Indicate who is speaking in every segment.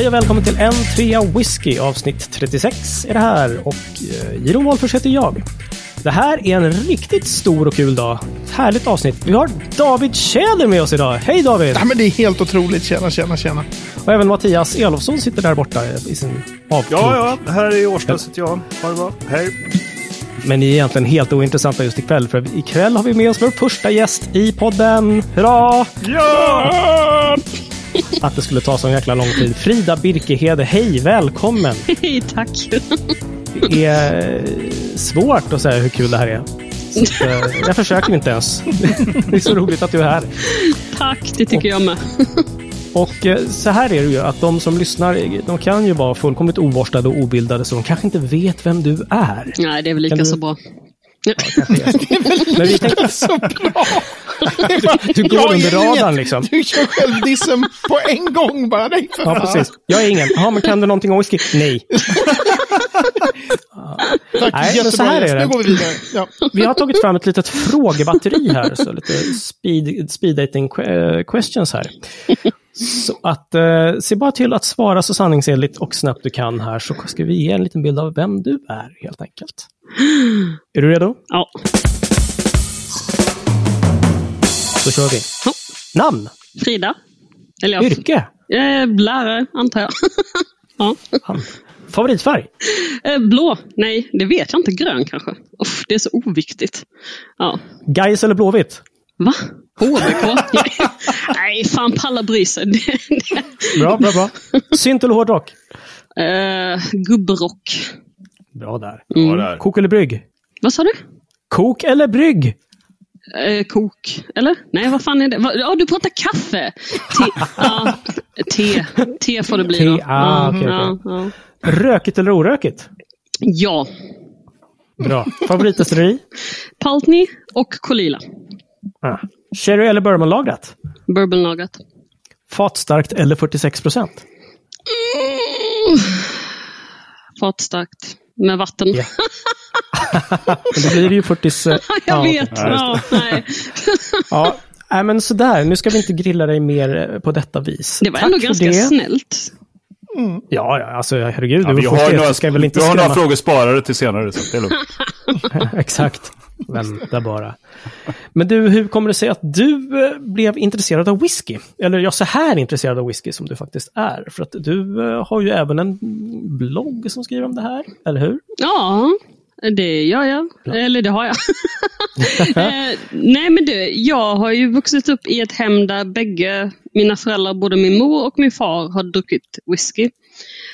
Speaker 1: Hej och välkommen till en trea whisky avsnitt 36 är det här och eh, Jiron Wolffers heter jag. Det här är en riktigt stor och kul dag. Ett härligt avsnitt. Vi har David Tjäder med oss idag. Hej David!
Speaker 2: Ja, men det är helt otroligt. Tjena, tjena, tjena.
Speaker 1: Och även Mattias Elofsson sitter där borta i sin avkrok.
Speaker 3: Ja, ja, här är Årsta sitter jag. Ha det bra. Hej.
Speaker 1: Men ni är egentligen helt ointressanta just ikväll, för ikväll har vi med oss vår första gäst i podden. Hurra!
Speaker 3: Ja!
Speaker 1: Att det skulle ta så jäkla lång tid. Frida Birkehede, hej, välkommen!
Speaker 4: Hej, tack.
Speaker 1: Det är eh, svårt att säga hur kul det här är. Så eh, jag försöker inte ens. Det är så roligt att du är här.
Speaker 4: Tack, det tycker jag med.
Speaker 1: Och eh, så här är det ju att de som lyssnar, de kan ju vara fullkomligt ovorstade och obildade så de kanske inte vet vem du är.
Speaker 4: Nej, det är väl lika
Speaker 1: du-
Speaker 4: så bra.
Speaker 1: Men vi tänkte,
Speaker 2: Så bra!
Speaker 1: du går
Speaker 2: Jag är
Speaker 1: under radarn liksom.
Speaker 2: Du kör självdissen på en gång bara. Nej,
Speaker 1: Ja,
Speaker 2: fan.
Speaker 1: precis. Jag är ingen. Ja, men kan du någonting om whisky? Nej.
Speaker 2: Tack,
Speaker 1: Nej, men så här är det.
Speaker 2: Nu går vi vidare. Ja.
Speaker 1: Vi har tagit fram ett litet frågebatteri här, så lite speed, speed dating que- questions här. Så att eh, se bara till att svara så sanningsenligt och snabbt du kan här, så ska vi ge en liten bild av vem du är, helt enkelt. Är du redo?
Speaker 4: Ja.
Speaker 1: Då kör vi.
Speaker 4: Ja.
Speaker 1: Namn?
Speaker 4: Frida. Eller ja,
Speaker 1: Yrke?
Speaker 4: eh, lärare, antar jag. ja.
Speaker 1: Favoritfärg?
Speaker 4: Eh, blå? Nej, det vet jag inte. Grön kanske? Uff, det är så oviktigt. Ja.
Speaker 1: Gais eller Blåvitt?
Speaker 4: Va? HBK? Nej, fan palla bry sig.
Speaker 1: Bra, bra, bra. Synt eller hårdrock?
Speaker 4: Eh, gubbrock.
Speaker 1: Bra där.
Speaker 3: Ja, där.
Speaker 1: Kok eller brygg?
Speaker 4: Vad sa du?
Speaker 1: Kok eller brygg?
Speaker 4: Eh, kok. Eller? Nej, vad fan är det? Ja, du pratar kaffe! Te. Ja, te. Te får det bli då.
Speaker 1: Te, ah, okej,
Speaker 4: ja,
Speaker 1: okej.
Speaker 4: ja.
Speaker 1: Rökigt eller orökigt?
Speaker 4: ja.
Speaker 1: Bra. Favoritdestilleri?
Speaker 4: Paltney och Kolila.
Speaker 1: Ah. Sherry eller bourbonlagrat?
Speaker 4: Bourbonlagrat.
Speaker 1: Fatstarkt eller 46 procent?
Speaker 4: Fatstarkt. Med vatten.
Speaker 1: Men då blir det ju 40...
Speaker 4: jag
Speaker 1: ja, okej.
Speaker 4: vet.
Speaker 3: Ja,
Speaker 4: nej.
Speaker 1: Ja, nej, men sådär. Nu ska vi inte grilla dig mer eh, på detta vis.
Speaker 4: Det var
Speaker 1: Tack
Speaker 4: ändå ganska
Speaker 1: det.
Speaker 4: snällt.
Speaker 1: Ja, ja, alltså herregud.
Speaker 3: Ja,
Speaker 1: du
Speaker 3: har, några,
Speaker 1: ska väl inte
Speaker 3: vi har några frågor sparade till senare, så det är lugnt.
Speaker 1: Exakt. Vänta bara. Men du, hur kommer det sig att du eh, blev intresserad av whisky? Eller ja, så här intresserad av whisky som du faktiskt är. För att du eh, har ju även en blogg som skriver om det här, eller hur?
Speaker 4: Ja, det gör jag. Eller det har jag. eh, nej men du, jag har ju vuxit upp i ett hem där bägge mina föräldrar, både min mor och min far, har druckit whisky.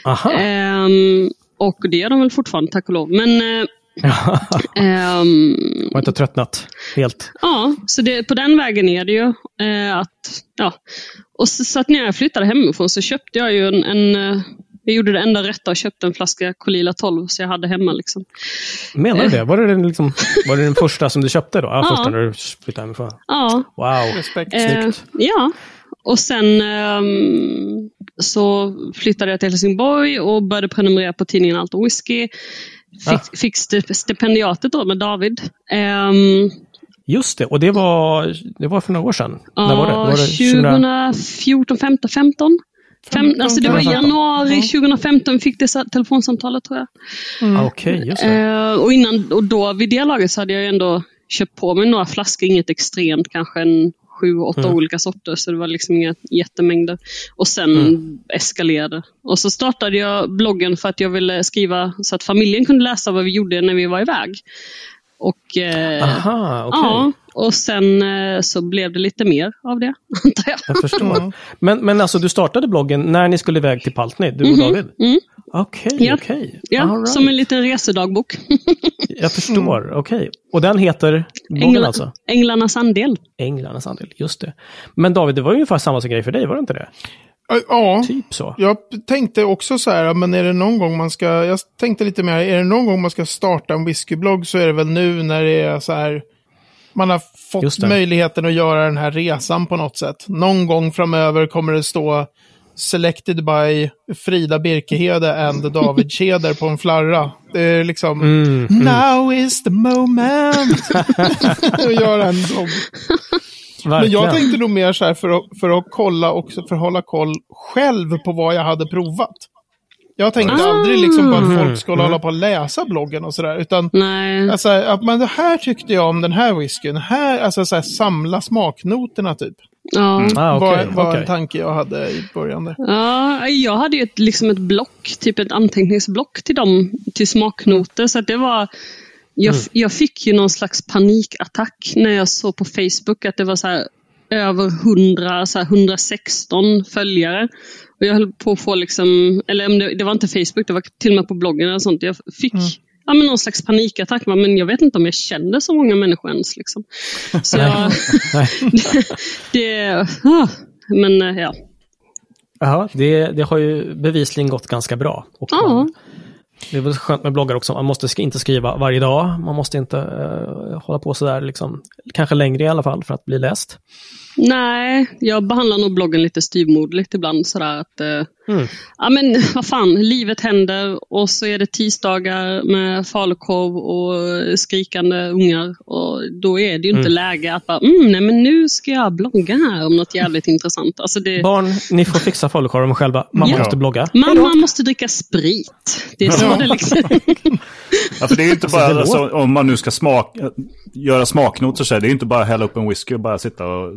Speaker 1: Aha.
Speaker 4: Ehm, och det gör de väl fortfarande, tack och lov. Men eh, ehm,
Speaker 1: har inte tröttnat helt.
Speaker 4: Ja, så det, på den vägen är det ju. Eh, att, ja. och så, så att när jag flyttade hemifrån så köpte jag ju en, en eh, jag gjorde det enda rätta och köpte en flaska Colila 12 så jag hade hemma. Liksom.
Speaker 1: Menar du det? Var det, den, liksom, var det den första som du köpte då? Ja,
Speaker 4: Ja.
Speaker 1: första när du flyttade hemifrån.
Speaker 4: Ja,
Speaker 1: Wow.
Speaker 2: Respekt.
Speaker 4: eh, ja. och sen ehm, så flyttade jag till Helsingborg och började prenumerera på tidningen Allt Whisky. Fick,
Speaker 1: Ah.
Speaker 4: fick sti- stipendiatet då med David. Ehm,
Speaker 1: Just det, och det var, det var för några år sedan.
Speaker 4: Ja,
Speaker 1: När var det? Var det
Speaker 4: 2014, 15, 15? Fem, alltså det var i
Speaker 2: 15.
Speaker 4: januari 2015 vi fick det sa- telefonsamtalet tror jag.
Speaker 1: Ah, Okej, just det.
Speaker 4: Eh, och, innan, och då vid det laget så hade jag ändå köpt på mig några flaskor, inget extremt, kanske en sju, åtta
Speaker 1: Mm.
Speaker 4: olika sorter. Så det var liksom inga jättemängder. Och sen
Speaker 1: Mm.
Speaker 4: eskalerade. Och så startade jag bloggen för att jag ville skriva så att familjen kunde läsa vad vi gjorde när vi var iväg. Och, eh,
Speaker 1: Aha, okej.
Speaker 4: Ja, och sen eh, så blev det lite mer av det, antar jag.
Speaker 1: Jag förstår. Men, men alltså, du startade bloggen när ni skulle iväg till Paltney, du och David?
Speaker 4: Mm.
Speaker 1: Okej,
Speaker 4: Ja.
Speaker 1: okej.
Speaker 4: Ja,
Speaker 1: right.
Speaker 4: som en liten resedagbok.
Speaker 1: Jag förstår, okej. Och den heter bloggen
Speaker 4: Ängla,
Speaker 1: alltså?
Speaker 4: Änglarnas andel.
Speaker 1: Änglarnas andel, just det. Men David, det var ju ungefär samma grej för dig, var det inte det?
Speaker 2: Ja,
Speaker 1: Typ så.
Speaker 2: jag tänkte också så här, men är det någon gång man ska, jag tänkte lite mer, är det någon gång man ska starta en whiskyblogg så är det väl nu när det är så här, man har fått möjligheten att göra den här resan på något sätt. Någon gång framöver kommer det stå Selected by Frida Birkehede and David Tjäder på en flarra. Det är liksom, Now is the moment! att göra en blogg. Men jag tänkte nog mer så här för att, för att kolla också, för att hålla koll själv på vad jag hade provat. Jag tänkte
Speaker 4: Ah.
Speaker 2: aldrig liksom på att folk
Speaker 1: Mm,
Speaker 2: skulle
Speaker 1: mm.
Speaker 2: hålla på och läsa bloggen och sådär. Utan
Speaker 4: Nej.
Speaker 2: alltså, att man, det här tyckte jag om den här whiskyn. Här, alltså så här, samla smaknoterna typ.
Speaker 4: Ja.
Speaker 1: Ah,
Speaker 2: var,
Speaker 1: okej,
Speaker 2: var
Speaker 1: okej.
Speaker 2: en tanke jag hade i början där.
Speaker 4: Ja, jag hade ju ett, liksom ett block, typ ett anteckningsblock till dem, till smaknoter. Så att det var, jag,
Speaker 1: Mm.
Speaker 4: jag fick ju någon slags panikattack när jag såg på Facebook att det var så här över 100, så här 116 följare. Och jag höll på att få, liksom, eller om det, det var inte Facebook, det var till och med på bloggen eller sånt. Jag fick ja, men någon slags panikattack, men jag vet inte om jag kände så många människor ens. Liksom. Så jag,
Speaker 1: Nej.
Speaker 4: det, ah, men eh, ja.
Speaker 1: Jaha, det, det har ju bevisligen gått ganska bra. Och
Speaker 4: Ja.
Speaker 1: man, det är väl skönt med bloggar också, man måste inte skriva varje dag. Man måste inte eh, hålla på sådär, liksom, kanske längre i alla fall, för att bli läst.
Speaker 4: Nej, jag behandlar nog bloggen lite styvmoderligt ibland. Sådär att, eh,
Speaker 1: Mm.
Speaker 4: ja men vad fan, livet händer och så är det tisdagar med falukorv och skrikande ungar. Och då är det ju inte läge att bara, mm, nej men nu ska jag blogga här om något jävligt intressant. Alltså det,
Speaker 1: Barn, ni får fixa falukorven själva. Man
Speaker 4: Ja.
Speaker 1: måste blogga.
Speaker 4: mamma måste dricka sprit. Det är så
Speaker 2: Ja.
Speaker 4: det liksom.
Speaker 3: Ja, för det är ju inte
Speaker 1: Alltså,
Speaker 3: bara, alltså, om man nu ska smak, göra smaknoter så är det är ju inte bara hälla upp en whisky och bara sitta och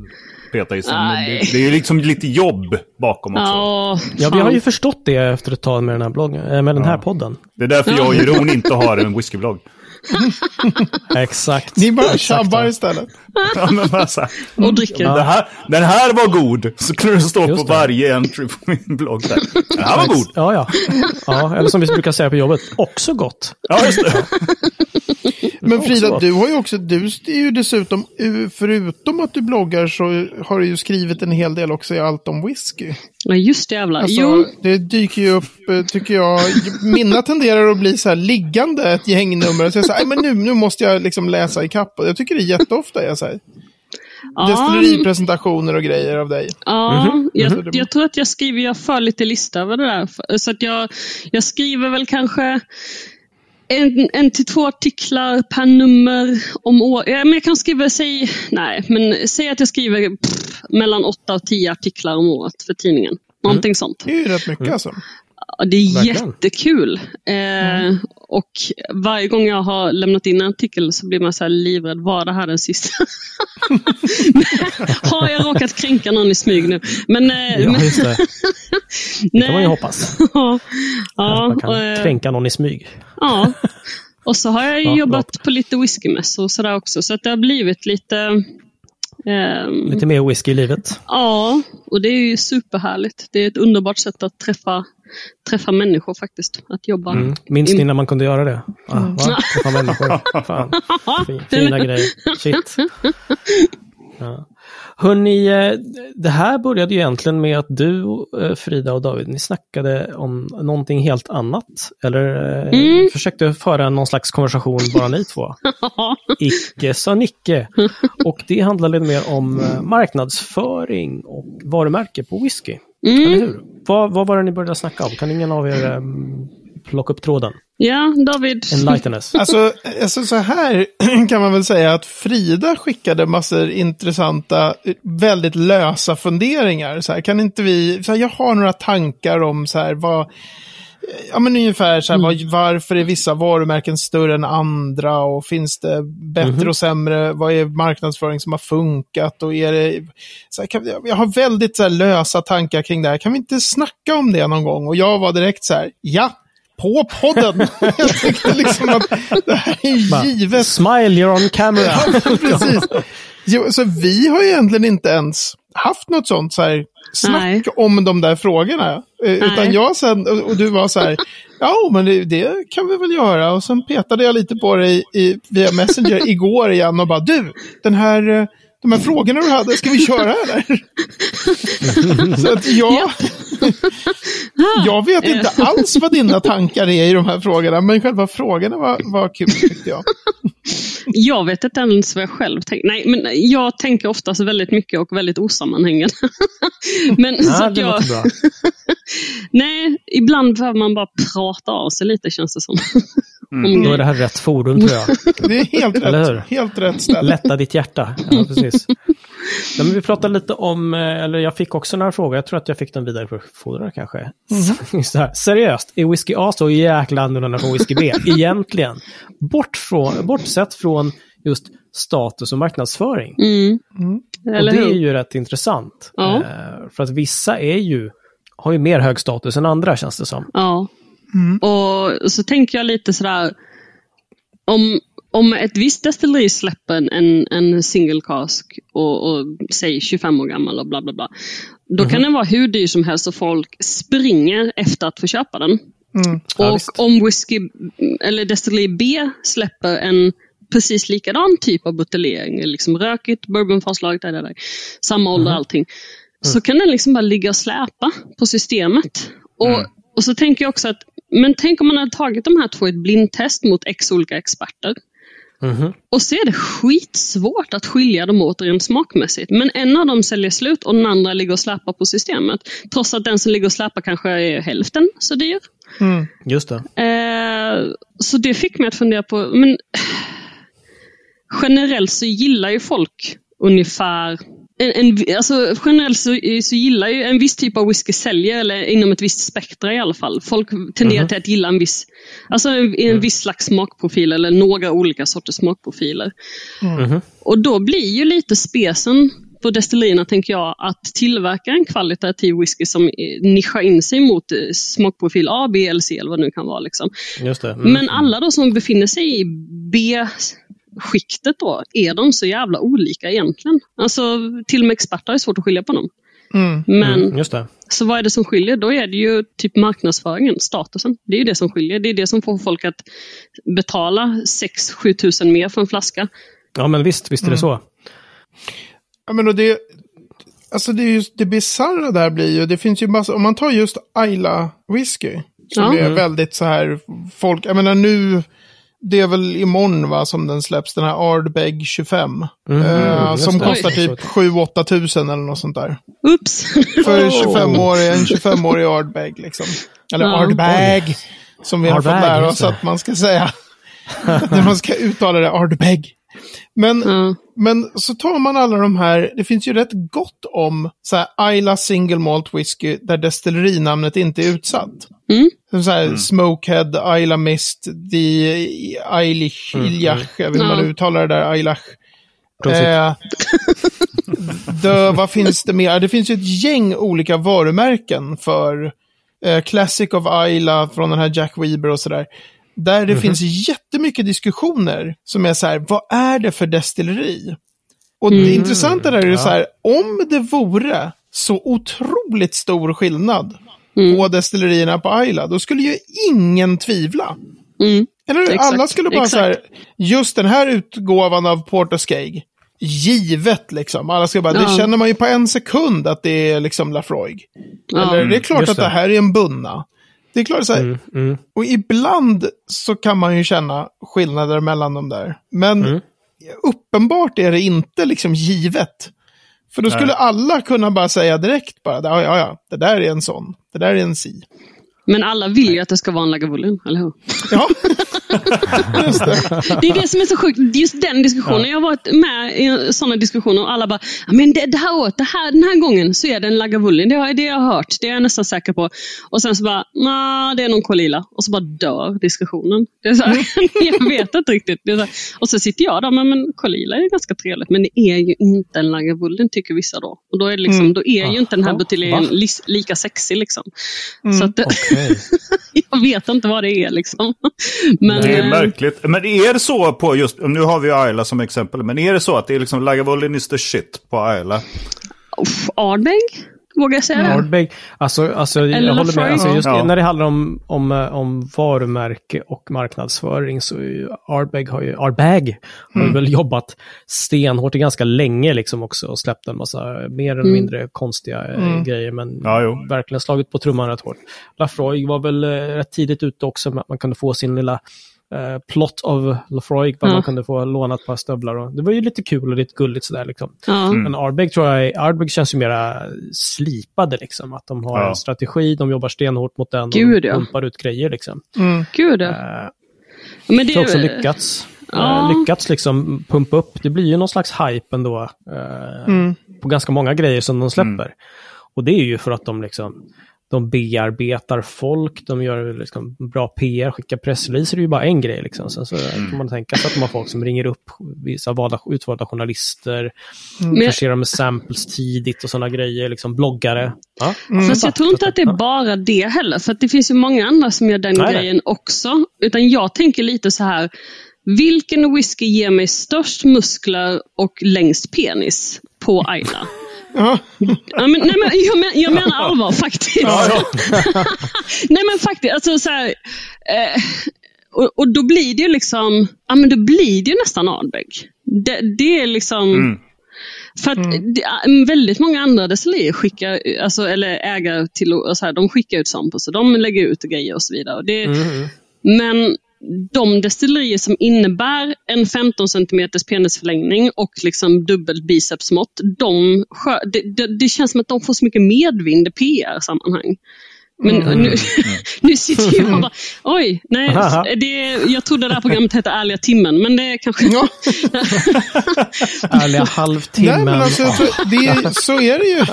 Speaker 3: peta i sig. Det, det är ju liksom lite jobb bakom också.
Speaker 4: Ja,
Speaker 1: Ja, vi har ju förstått det efter ett tag med den här, bloggen, eh, med den här
Speaker 3: Ja.
Speaker 1: podden.
Speaker 3: Det är därför jag och Jeroen inte har en whiskyblogg.
Speaker 1: Exakt.
Speaker 2: Ni bara tjabbar
Speaker 1: ja.
Speaker 2: istället.
Speaker 3: Ja, men bara så här,
Speaker 4: Och dricker.
Speaker 3: det här, den här var god! Så kunde det stå
Speaker 1: Just
Speaker 3: på
Speaker 1: det.
Speaker 3: varje entry på min blogg. Där. Den här var god!
Speaker 1: Ja, ja. ja. Eller som vi brukar säga på jobbet, också gott.
Speaker 3: Ja, just det.
Speaker 2: Men Frida, du har ju också, du är ju dessutom, förutom att du bloggar så har du ju skrivit en hel del också i allt om whisky.
Speaker 4: Ja, just det jävlar.
Speaker 2: Alltså,
Speaker 4: jo,
Speaker 2: det dyker ju upp, eh, tycker jag, mina tenderar att bli så här liggande ett gängnummer. Och så jag "Nej, men nu, nu måste jag liksom läsa i kapp. Och jag tycker det är jätteofta jag säger.
Speaker 4: ja,
Speaker 2: Destilleripresentationer och grejer av dig.
Speaker 4: Ja,
Speaker 1: Mhm,
Speaker 4: jag, jag tror att jag skriver, jag för lite lista över det där. Så att jag, jag skriver väl kanske en, en till två artiklar per nummer om året. Ja, men jag kan skriva, säg, nej, men säg att jag skriver pff, mellan åtta och tio artiklar om året för tidningen. Någonting sånt.
Speaker 2: Det är ju rätt mycket alltså.
Speaker 4: Ja, det är
Speaker 1: Verkligen.
Speaker 4: jättekul. Eh, Och varje gång jag har lämnat in en artikel så blir man så här livrädd. Var det här den sista? har jag råkat kränka någon i smyg nu? Men, eh,
Speaker 1: Ja,
Speaker 4: men
Speaker 1: just det. Det kan man ju
Speaker 4: nej.
Speaker 1: hoppas.
Speaker 4: ja,
Speaker 1: man
Speaker 4: ja,
Speaker 1: kan
Speaker 4: och, eh,
Speaker 1: kränka någon i smyg.
Speaker 4: ja. Och så har jag
Speaker 1: Ja,
Speaker 4: jobbat på lite whiskymässor och sådär också. Så att det har blivit lite... ehm,
Speaker 1: Lite mer whisky i livet.
Speaker 4: Ja, och det är ju superhärligt. Det är ett underbart sätt att träffa, träffa människor faktiskt. Att jobba.
Speaker 1: Mm. Minns ni när man kunde göra det? Ah, va? Träffa människor. Fan. Fi- Fina grejer. Shit. Ja. Hörrni, eh, det här började ju egentligen med att du, eh, Frida och David, ni snackade om någonting helt annat. Eller eh,
Speaker 4: Mm.
Speaker 1: försökte föra någon slags konversation bara ni två. Icke sa Nicke. Och det handlade lite mer om marknadsföring och varumärke på whisky. Eller
Speaker 4: Mm.
Speaker 1: hur? Vad, vad var det ni började snacka om? Kan ingen av er um, plocka upp tråden?
Speaker 4: Ja, David.
Speaker 1: Enlighten us.
Speaker 2: Alltså, alltså så här kan man väl säga att Frida skickade massor intressanta, väldigt lösa funderingar. Så här, kan inte vi, så här, jag har några tankar om så här, vad, ja men ungefär så här, vad, varför är vissa varumärken större än andra och finns det bättre och sämre, vad är marknadsföring som har funkat och är det, så här, kan, vi- jag har väldigt så här, lösa tankar kring det här, kan vi inte snacka om det någon gång? Och jag var direkt så här, ja, på podden. jag tyckte liksom att det här är givet.
Speaker 1: Smile, you're on camera.
Speaker 2: Ja, precis. Jo, så vi har ju egentligen inte ens haft något sånt så här, snack
Speaker 4: Nej.
Speaker 2: om de där frågorna. Eh, Utan
Speaker 4: Nej.
Speaker 2: jag sen, och och du var så här, ja men det, det kan vi väl göra. Och sen petade jag lite på dig i, via Messenger igår igen och bara, du, den här, eh, de här frågorna du hade, ska vi köra eller? så att jag, jag vet inte alls vad dina tankar är i de här frågorna, men själva frågorna var, var kul tyckte jag.
Speaker 4: Jag vet inte ens vad jag själv tänker. Nej, men jag tänker oftast väldigt mycket och väldigt osammanhängande. men så
Speaker 1: Ja,
Speaker 4: att
Speaker 1: det
Speaker 4: jag,
Speaker 1: låter bra.
Speaker 4: nej, ibland behöver man bara prata av sig lite känns det som. Om
Speaker 1: Då är det här rätt forum tror jag.
Speaker 2: Det är helt
Speaker 1: Eller hur?
Speaker 2: rätt, helt rätt ställe.
Speaker 1: Lätta ditt hjärta. Ja, precis. Ja, men vi pratade lite om, eh, eller jag fick också några frågor, jag tror att jag fick den vidare på fodrare kanske. Så här, seriöst, är whisky A så jäkla annorlunda från whisky B? Egentligen. Bort från, bortsett från just status och marknadsföring.
Speaker 4: Mm. Eller
Speaker 1: och det är ju rätt intressant.
Speaker 4: Ja.
Speaker 1: Eh, för att vissa är ju, har ju mer hög status än andra känns det som.
Speaker 4: Ja. Och så tänker jag lite sådär, om, om ett visst destilleri släpper en, en single cask och, och säg 25 år gammal och bla bla bla. Då kan den vara hur dyr som helst och folk springer efter att få köpa den.
Speaker 1: Ja,
Speaker 4: och
Speaker 1: visst.
Speaker 4: om whisky, eller destilleri B släpper en precis likadan typ av buteljering, liksom rökigt, bourbonfaslaget, där, där, där, samma ålder allting. Så kan den liksom bara ligga och släpa på systemet. Och, och så tänker jag också att, men tänk om man hade tagit de här två i ett blindtest mot x olika experter.
Speaker 1: Mhm.
Speaker 4: Och så är det skitsvårt att skilja dem åt rent smakmässigt. Men en av dem säljer slut och den andra ligger och släpar på systemet. Trots att den som ligger och släpar kanske är hälften så dyr.
Speaker 1: Just det.
Speaker 4: Eh, så det fick mig att fundera på, men generellt så gillar ju folk ungefär en, en, alltså generellt så, så gillar ju en viss typ av whisky säljer, eller inom ett visst spektra i alla fall. Folk tenderar till att gilla en viss, alltså en, en viss slags smakprofil eller några olika sorters smakprofiler. Och då blir ju lite spesen på destillerierna, tänker jag, att tillverka en kvalitativ whisky som eh, nischar in sig mot eh, smakprofil A, B eller C eller vad det nu kan vara. Liksom.
Speaker 1: Just det. Mm.
Speaker 4: Men alla då som befinner sig i B-skiktet då, är de så jävla olika egentligen? Alltså, till och med experter har svårt att skilja på dem. Men,
Speaker 1: Mm, just det.
Speaker 4: så vad är det som skiljer? Då är det ju typ marknadsföringen, statusen. Det är ju det som skiljer. Det är det som får folk att betala 6-7 tusen mer för en flaska.
Speaker 1: Ja, men visst, visst är det så.
Speaker 2: Ja, men och det, alltså det, är just, det bisarra där blir ju, det finns ju massa, om man tar just Ayla whisky, som
Speaker 4: Ja.
Speaker 2: är väldigt så här, folk, jag menar nu, det är väl imorgon va, som den släpps, den här Ardbeg 25. eh,
Speaker 1: just
Speaker 2: som
Speaker 1: det.
Speaker 2: kostar typ 7-8 tusen eller något sånt där.
Speaker 4: Oops!
Speaker 2: För 25-årig, en 25-årig Ardbeg liksom. Eller
Speaker 4: Ja.
Speaker 2: Ardbeg, som vi har fått lära oss att man ska säga. När man ska uttala det, Ardbeg. Men
Speaker 4: Ja.
Speaker 2: men så tar man alla de här, det finns ju rätt gott om så här Ayla Single Malt Whisky där destillerinamnet inte är utsatt.
Speaker 4: Mm.
Speaker 2: Så här Smokehead, Ayla Mist, Die Eilish, Iljach, jag vet inte hur man uttalar det där, Eilach. Eh, the, vad finns det mer? Det finns ju ett gäng olika varumärken för eh, Classic of Ayla från den här Jack Weber och sådär. Där det finns jättemycket diskussioner som är så här, vad är det för destilleri? Och det intressanta där är ju så här, om det vore så otroligt stor skillnad på destillerierna på Ayla, då skulle ju ingen tvivla.
Speaker 4: Mm.
Speaker 2: Eller hur? Alla skulle bara
Speaker 4: exakt.
Speaker 2: så här, just den här utgåvan av Port of Skeg, givet liksom. Alla ska bara, det
Speaker 4: Ja.
Speaker 2: känner man ju på en sekund att det är liksom Lafroig.
Speaker 4: Ja.
Speaker 2: Eller det är klart
Speaker 1: just
Speaker 2: att det
Speaker 1: det.
Speaker 2: här är en bunna. Det så här,
Speaker 1: Mm, mm.
Speaker 2: och ibland så kan man ju känna skillnader mellan de där. Men
Speaker 1: Mm.
Speaker 2: uppenbart är det inte liksom givet. För då skulle
Speaker 3: Nej.
Speaker 2: alla kunna bara säga direkt bara, ja, ja, ja, det där är en sån, det där är en si.
Speaker 4: Men alla vill ju att det ska vara en Lagavulin, eller hur?
Speaker 2: Ja, just det.
Speaker 4: Det är det som är så sjukt. Just den diskussionen. Jag har varit med i sådana diskussioner och alla bara, "Ja, men det, det här året, det här, den här gången så är det en Lagavulin. Det har, det har jag hört. Det är jag nästan säker på. Och sen så bara, nej, det är någon Kolila. Och så bara dör diskussionen. Det är så här, jag vet inte riktigt. Det är så. Och så sitter jag där, men, men Kolila är ganska trevligt. Men det är ju inte en Lagavulin tycker vissa då. Och då är, det liksom, då är ju inte den här lis- lika sexig. Liksom. Så att,
Speaker 1: Okej.
Speaker 4: jag vet inte vad det är. Liksom. Men,
Speaker 3: Det är
Speaker 4: eh,
Speaker 3: märkligt. Men är det så på just, nu har vi ju Ayla som exempel, men är det så att det är liksom Lagavulin is the shit på Ayla?
Speaker 4: Ardbeg, vågar jag säga?
Speaker 1: Ardbeg, alltså, alltså jag
Speaker 4: Eller
Speaker 1: håller med. Alltså, just
Speaker 3: Ja.
Speaker 1: när det handlar om, om, om varumärke och marknadsföring så är ju Ardbeg har ju, Ardbeg har ju väl jobbat stenhårt i ganska länge liksom också och släppt en massa mer eller mindre konstiga eh, grejer men
Speaker 3: Ja,
Speaker 1: verkligen slagit på trumman rätt hårt. Lafroig var väl eh, rätt tidigt ute också med att man kunde få sin lilla eh, plot av Lafroig, där
Speaker 4: Ja.
Speaker 1: man kunde få låna ett par stövlar. Och, det var ju lite kul och lite gulligt sådär liksom.
Speaker 4: Ja.
Speaker 1: Men Ardbeg tror jag, är- Ardbeg känns ju mera slipade liksom. Att de har
Speaker 3: Ja.
Speaker 1: en strategi, de jobbar stenhårt mot den och
Speaker 4: Gud,
Speaker 1: de
Speaker 4: ja.
Speaker 1: pumpar ut grejer liksom.
Speaker 2: Mm.
Speaker 4: Gud, ja.
Speaker 1: Uh,
Speaker 4: Men
Speaker 1: det har också
Speaker 4: är,
Speaker 1: lyckats.
Speaker 4: Ja.
Speaker 1: eh, lyckats liksom pumpa upp. Det blir ju någon slags hype ändå eh, på ganska många grejer som de släpper. Och det är ju för att de liksom de bearbetar folk, de gör liksom bra PR, skickar pressreleaser, det är ju bara en grej. Liksom. Sen så kan man tänka sig att de har folk som ringer upp vissa valda, utvalda journalister,
Speaker 4: Men-
Speaker 1: förser dem med samples tidigt och sådana grejer, liksom bloggare. Ja.
Speaker 4: Fast jag tror inte att det är bara det heller, för att det finns ju många andra som gör den
Speaker 1: nej.
Speaker 4: grejen också. Utan jag tänker lite så här, vilken whisky ger mig störst muskler och längst penis på Ayla?
Speaker 2: Ja.
Speaker 4: Ja, men, nej, men, jag, men, jag menar allvar faktiskt. nej men faktiskt, alltså så här, eh, och, och då blir det ju liksom, ja men då blir det ju nästan Ardbeg. Det, det är liksom,
Speaker 3: Mm.
Speaker 4: för att det, är- väldigt många andra destillerier skickar, alltså, eller ägare till, och så här, de skickar ut samples och de lägger ut grejer och så vidare. Och det, Men de destillerier som innebär en 15 cm penisförlängning och liksom dubbelt bicepsmått, de, det, det, det känns som att de får så mycket medvind i PR-sammanhang. Men nu, nu sitter jag och bara, oj, nej, det, jag trodde det här programmet hette Ärliga timmen, men det är kanske...
Speaker 2: Ja.
Speaker 1: Ärliga halvtimmen.
Speaker 2: Nej, men alltså, det, är- så är det ju.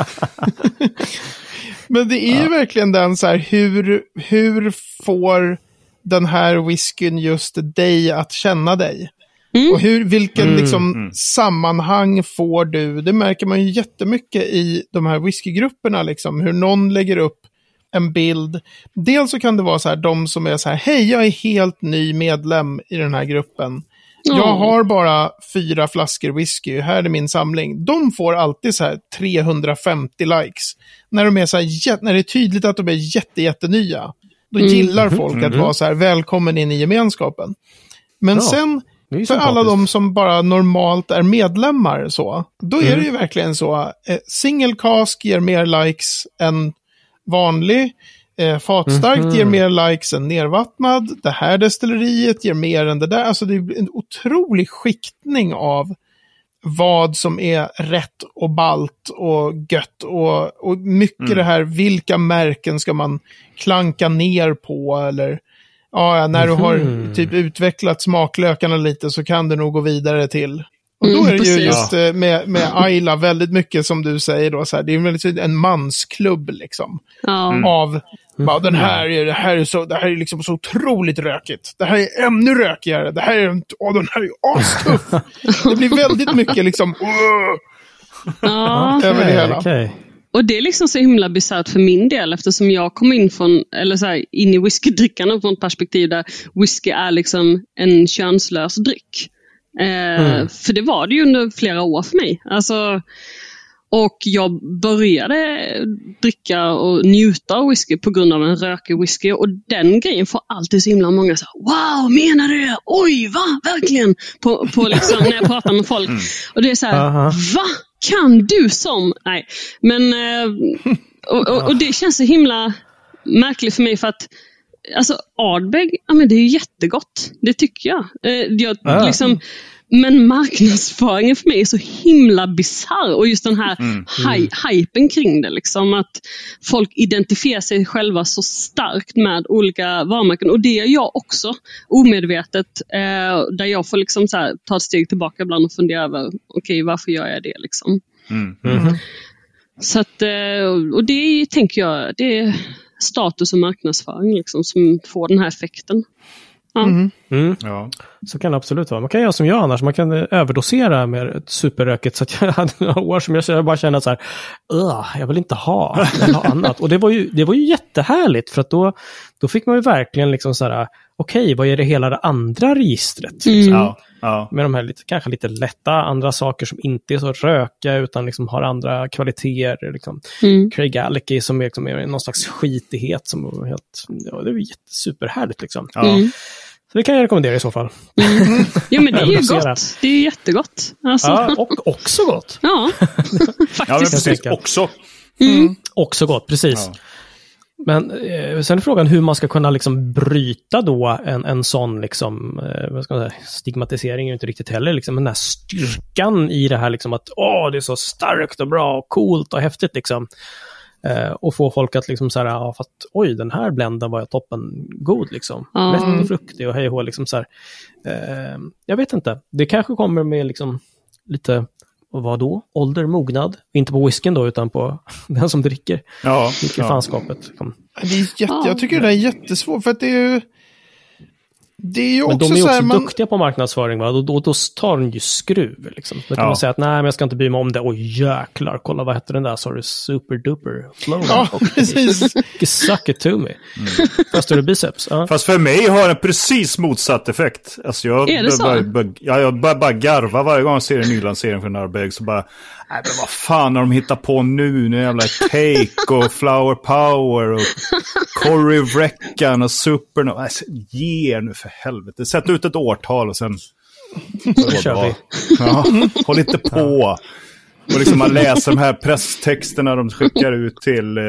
Speaker 2: men det är ju verkligen den så här, hur, hur får den här whiskyn just dig att känna dig? Och hur, vilken liksom, sammanhang får du? Det märker man ju jättemycket i de här whiskygrupperna, liksom, hur någon lägger upp en bild. Dels så kan det vara så här, de som är så här, hej, jag är helt ny medlem i den här gruppen. Jag
Speaker 4: Ja.
Speaker 2: har bara fyra flaskor whisky, här är min samling. De får alltid så här 350 likes. När, de är så här, när det är tydligt att de är jätte, jättenya. Då gillar folk att vara så här, välkommen in i gemenskapen. Men
Speaker 1: Ja,
Speaker 2: sen, för alla de som bara normalt är medlemmar så, då är det ju verkligen så. Eh, single cask ger mer likes än vanlig. Eh, fatstarkt ger mer likes än nervattnad. Det här destilleriet ger mer än det där. Alltså det är en otrolig skiktning av vad som är rätt och balt och gött. Och, och mycket det här, vilka märken ska man klanka ner på eller ja, ja, när du har typ utvecklat smaklökarna lite så kan du nog gå vidare till. Och då
Speaker 4: Mm,
Speaker 2: är det ju just eh, med, med Ayla väldigt mycket som du säger då, så här, det är väldigt en mansklubb liksom.
Speaker 4: Ja.
Speaker 2: Av, bara, den här är, det här är så, det här är liksom så otroligt rökigt. Det här är ännu rökigare. Det här är, åh, den här är astuff. det blir väldigt mycket liksom,
Speaker 4: Ja.
Speaker 2: över det hela.
Speaker 1: okej.
Speaker 4: Och det är liksom så himla bisarrt för min del eftersom jag kom in, från, eller så här, in i whiskydrickarna från ett perspektiv där whisky är liksom en könslös dryck. Eh, För det var det ju under flera år för mig. Alltså, och jag började dricka och njuta av whisky på grund av en rökig whisky. Och den grejen får alltid så himla många så här, Wow, menar du det? Oj, va? Verkligen? På, på liksom, när jag pratar med folk. Och det är så här,
Speaker 1: Aha.
Speaker 4: va? Kan du som? Nej, men eh, och, och, och det känns så himla märkligt för mig för att Alltså Ardbeg, ja men det är ju jättegott. Det tycker jag. Eh, jag
Speaker 1: Ja.
Speaker 4: liksom, men marknadsföringen för mig är så himla bisarr och just den här hy- hypen kring det. Liksom, att folk identifierar sig själva så starkt med olika varumärken. Och det gör jag också, omedvetet. Eh, där jag får liksom så här, ta ett steg tillbaka ibland och fundera över, okej varför gör jag det? Liksom.
Speaker 3: Mm.
Speaker 4: Så att, eh, och det tänker jag, det status och marknadsföring liksom, som får den här effekten. Ja.
Speaker 1: Mm.
Speaker 3: Ja.
Speaker 1: Så kan det absolut vara. Man kan göra som jag annars, man kan eh, överdosera med ett superrökigt. Så att jag hade några år som jag bara kände så här, "Ugh, jag vill inte ha, jag vill ha annat. Och det var, ju, det var ju jättehärligt, för att då, då fick man ju verkligen liksom så här, okej, vad är det hela det andra registret?
Speaker 4: Mm.
Speaker 1: Liksom.
Speaker 3: Ja. Ja.
Speaker 1: Med de här lite, kanske lite lätta andra saker som inte är så röka utan liksom har andra kvaliteter. Liksom.
Speaker 4: Mm.
Speaker 1: Craig Alicky som är, liksom, är någon slags skitighet som är helt, ja, det är superhärligt liksom.
Speaker 3: Ja.
Speaker 4: Mm.
Speaker 1: Så det kan jag rekommendera i så fall.
Speaker 4: Ja men det är ju gott. Det är ju jättegott. Alltså,
Speaker 1: Ja,
Speaker 4: ja.
Speaker 1: och också gott.
Speaker 3: ja,
Speaker 4: faktiskt.
Speaker 3: precis.
Speaker 1: tänker.
Speaker 3: Också.
Speaker 1: Också gott, precis.
Speaker 3: Ja.
Speaker 1: Men eh, sen är frågan hur man ska kunna liksom bryta då en, en sån liksom, eh, vad ska man säga, stigmatisering är ju inte riktigt heller, liksom, men den här styrkan i det här liksom att åh, det är så starkt och bra och coolt och häftigt liksom. Eh, och få folk att liksom så här, ja fast oj, den här blenden var toppen god liksom. Lätt och fruktig och hej och hå, liksom så här. Eh, jag vet inte, det kanske kommer med liksom lite, och vad då? Ålder, mognad. Inte på whiskyn då, utan på den som dricker.
Speaker 3: Ja,
Speaker 1: Mycket
Speaker 3: ja.
Speaker 1: fanskapet. Liksom.
Speaker 2: Det är jätte,
Speaker 4: Ja.
Speaker 2: Jag tycker det där är jättesvårt, för att det är ju... Det är ju
Speaker 1: Men
Speaker 2: också
Speaker 1: de är också
Speaker 2: man,
Speaker 1: duktiga på marknadsföring, va? Då, då, då tar den ju skruv. Liksom. Då kan
Speaker 3: Ja.
Speaker 1: man säga att nej, men jag ska inte bry mig om det. Oj jäklar, kolla vad hette den där, sorry, super duper flow.
Speaker 2: Ja,
Speaker 1: Och-
Speaker 2: precis.
Speaker 1: Suck it to me. Fast större biceps. Ja.
Speaker 3: Fast för mig har den precis motsatt effekt. Alltså jag
Speaker 4: Är det så?
Speaker 3: börjar, börjar, ja, jag börjar bara garva varje gång jag ser en ny lansering från Arbeg. Så bara, nej men vad fan har de hittat på nu? Nu jävla Take och Flower Power och Corey Vreckan och Super. Och, alltså, ge er nu för helvete. Sätt ut ett årtal och sen...
Speaker 1: kör vi.
Speaker 3: Ja, håll inte på. Och liksom man läser de här presstexterna de skickar ut till... Eh,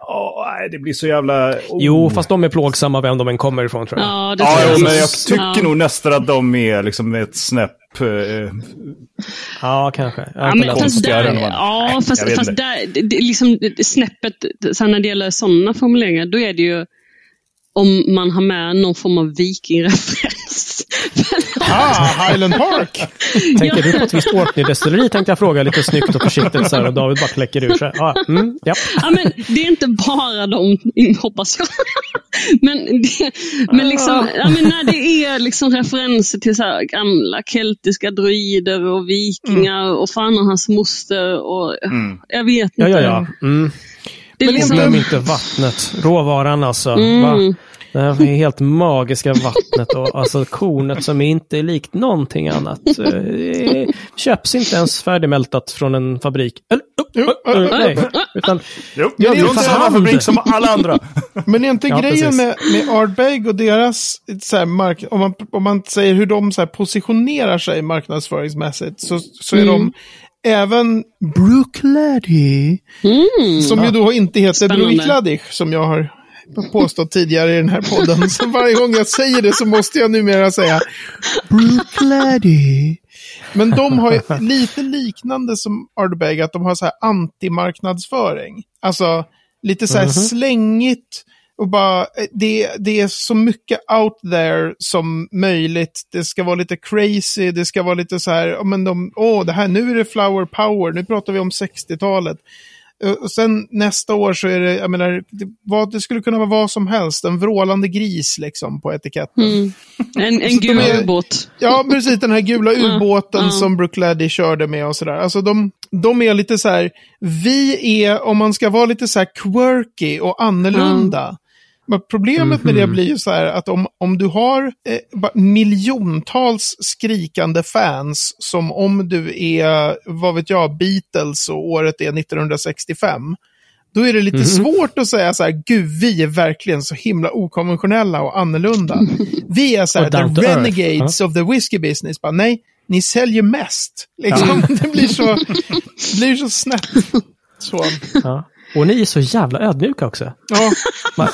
Speaker 3: åh, nej, det blir så jävla... oh.
Speaker 1: Jo, fast de är plågsamma vem de än kommer ifrån tror jag.
Speaker 4: Ja, det
Speaker 3: Ja, men jag tycker
Speaker 4: Ja.
Speaker 3: nog nästan att de är liksom ett snäpp... Eh,
Speaker 1: Ja, kanske.
Speaker 4: Ja, men fast där, ja,
Speaker 3: Nej,
Speaker 4: fast, fast där, liksom snäppet, sen när det gäller sådana formuleringar, då är det ju om man har med någon form av vikingreferens.
Speaker 2: ah, Highland Park!
Speaker 1: Tänker du på ett visst Orkney-destilleri tänkte jag fråga lite snyggt och försiktigt så här och David bara kläcker ur sig. Ja, mm, ja.
Speaker 4: ja, men det är inte bara de, hoppas jag. men det, men liksom, ja, men när det är liksom referenser till så här gamla keltiska druider och vikingar och fan och hans moster och jag vet inte.
Speaker 1: Ja, ja, ja. Mm.
Speaker 4: Det är
Speaker 2: Men
Speaker 4: liksom,
Speaker 1: Glöm inte vattnet. Råvaran alltså.
Speaker 4: Mm.
Speaker 1: Det här är helt magiska vattnet och alltså kornet som inte är likt någonting annat. Eh, köps inte ens färdigmältat från en fabrik. Eller, oh, oh, nej. Utan,
Speaker 3: jo,
Speaker 1: Ja,
Speaker 3: det
Speaker 1: det är
Speaker 3: samma fabrik som alla andra.
Speaker 2: Men är inte
Speaker 1: Ja,
Speaker 2: grejen
Speaker 1: precis.
Speaker 2: med, med Ardbeg och deras så här, mark om, man, om man säger hur de så här, positionerar sig marknadsföringsmässigt så, så är de även Brookladdy, som ju då inte heter. Brookladdy, som jag har påstått tidigare i den här podden. Så varje gång jag säger det så måste jag numera säga Brookladdy. Men de har lite liknande som Ardbeg, att de har så här antimarknadsföring. Alltså lite så här slängigt och bara, eh, det, det är så mycket out there som möjligt. Det ska vara lite crazy, det ska vara lite så här, ja men de, åh, det här, nu är det flower power, nu pratar vi om 60-talet. Eh, Och sen nästa år så är det, jag menar, det, vad, det skulle kunna vara vad som helst, en vrålande gris liksom på etiketten.
Speaker 4: Mm. en, en gul
Speaker 2: är-
Speaker 4: ubåt.
Speaker 2: Ja, precis. Den här gula ubåten
Speaker 4: ja.
Speaker 2: som Brooke Laddy körde med och sådär. Alltså de, de är lite så här, vi är, om man ska vara lite så här quirky och annorlunda. Men problemet med det blir ju så här att om, om du har eh, miljontals skrikande fans som om du är, vad vet jag, Beatles och året är 1965. Då är det lite svårt att säga så här, gud, vi är verkligen så himla okonventionella och annorlunda. Vi är så här, the
Speaker 1: to earth.
Speaker 2: renegades of the whiskey business. Bara, nej, ni säljer mest. Liksom, det, blir så, blir så snett. Så.
Speaker 1: ja. Och ni är så jävla ödmjuka också.
Speaker 2: Ja,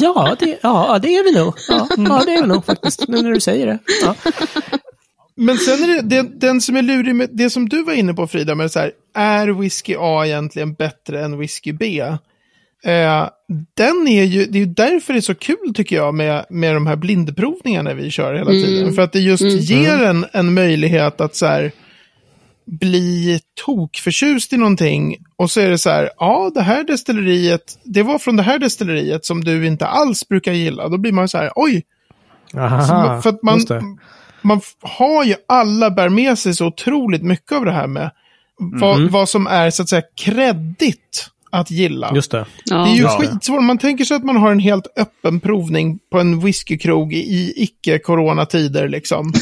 Speaker 1: Ja, det, ja, det är vi nog. Ja, ja, det är vi nog faktiskt, nu när du säger det. Ja.
Speaker 2: men sen är det, det den som är lurig med det som du var inne på Frida, med så här, är whisky A egentligen bättre än whisky B? Eh, den är ju, det är ju därför det är så kul tycker jag med, med de här blindprovningarna vi kör hela tiden. För att det just ger en, en möjlighet att så här, bli tokförtjust i någonting och så är det så här, ja det här destilleriet, det var från det här destilleriet som du inte alls brukar gilla. Då blir man så här, oj,
Speaker 1: Aha,
Speaker 2: för att man, man har ju alla bär med sig så otroligt mycket av det här med vad,
Speaker 1: Mhm.
Speaker 2: vad som är så att säga kreddigt att gilla.
Speaker 1: Just det.
Speaker 4: Ja.
Speaker 2: Det är ju
Speaker 3: Ja.
Speaker 2: skitsvårt. Man tänker sig att man har en helt öppen provning på en whiskykrog i icke-coronatider liksom.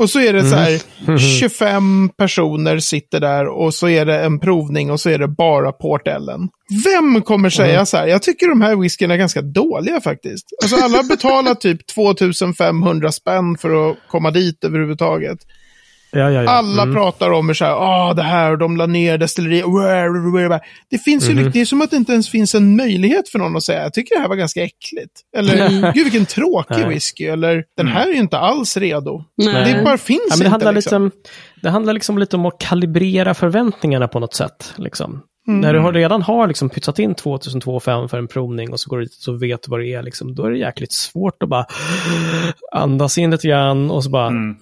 Speaker 2: Och så är det så här,
Speaker 1: Mhm.
Speaker 2: 25 personer sitter där och så är det en provning och så är det bara Port Ellen. Vem kommer säga så här, jag tycker de här whiskyna är ganska dåliga faktiskt. Alltså alla betalar typ 2500 spänn för att komma dit överhuvudtaget.
Speaker 1: Ja, ja, ja.
Speaker 2: Alla
Speaker 1: Mm.
Speaker 2: pratar om hur så här, ah, det här, de la ner destilleriet. Det finns ju, lik- det är som att det inte ens finns en möjlighet för någon att säga, jag tycker det här var ganska äckligt. Eller, gud vilken tråkig whisky. Eller, den här är ju inte alls redo.
Speaker 4: Nej.
Speaker 2: Det bara finns
Speaker 1: Ja, men det,
Speaker 2: inte.
Speaker 1: handlar
Speaker 2: liksom.
Speaker 1: liksom, det handlar liksom lite om att kalibrera förväntningarna på något sätt. Liksom. När du har, redan har liksom pytsat in 2002 för en provning och så går du dit och så vet du vad det är, liksom, då är det jäkligt svårt att bara andas in lite grann och så bara, mm.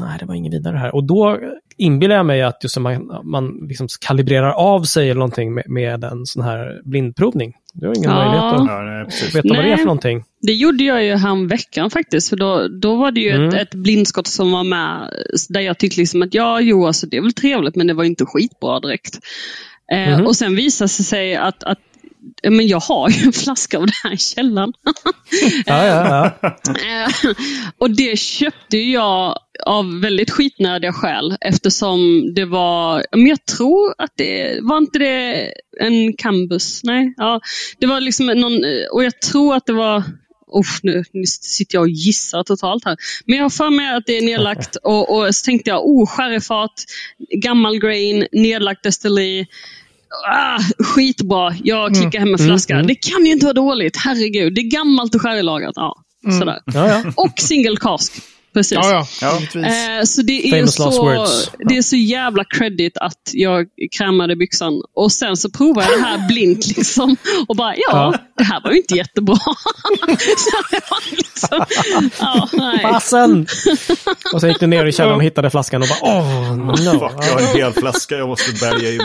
Speaker 1: nej det var inget vidare här. Och då inbillar jag mig att just man, man liksom kalibrerar av sig eller någonting med, med en sån här blindprovning. Du har ingen
Speaker 4: Ja.
Speaker 1: möjlighet att
Speaker 3: Ja, nej,
Speaker 1: veta vad det är
Speaker 4: Nej.
Speaker 1: för någonting.
Speaker 4: Det gjorde jag ju här veckan faktiskt. För då, då var det ju
Speaker 1: Mm.
Speaker 4: ett, ett blindskott som var med. Där jag tyckte liksom att ja, jo, alltså, det är väl trevligt men det var inte skitbra direkt.
Speaker 1: Mhm.
Speaker 4: Och sen visade det sig att, att men jag har ju en flaska av det här i källaren.
Speaker 1: Ja, ja, ja.
Speaker 4: Eh, och det köpte jag av väldigt skitnödiga skäl eftersom det var, men jag tror att det, var inte det en Cambus? Nej, ja. Det var liksom någon, och jag tror att det var Uff, nu, nu sitter jag och gissar totalt här. Men jag har för mig att det är nedlagt och, och så tänkte jag, oh, sherryfat, gammal grain, nedlagt destilleri. Ah, skitbra, jag klickar hem en flaska.
Speaker 1: mm.
Speaker 4: Det kan ju inte vara dåligt, herregud. Det är gammalt och sherrylagrat. Ja, sådär.
Speaker 1: ja, ja.
Speaker 4: Och single cask. Precis.
Speaker 2: Ja, ja.
Speaker 4: Eh, så det är,
Speaker 1: Famous last
Speaker 4: så,
Speaker 1: words.
Speaker 4: det är så jävla credit att jag krämade byxan. Och sen så provade jag det här blint liksom. Och bara, ja,
Speaker 1: Ja.
Speaker 4: det här var ju inte jättebra. liksom, ja, nej.
Speaker 1: Fasen! Och så gick du ner i källaren och hittade flaskan och bara åh, no.
Speaker 3: Fuck, jag har en hel flaska jag måste bärga in.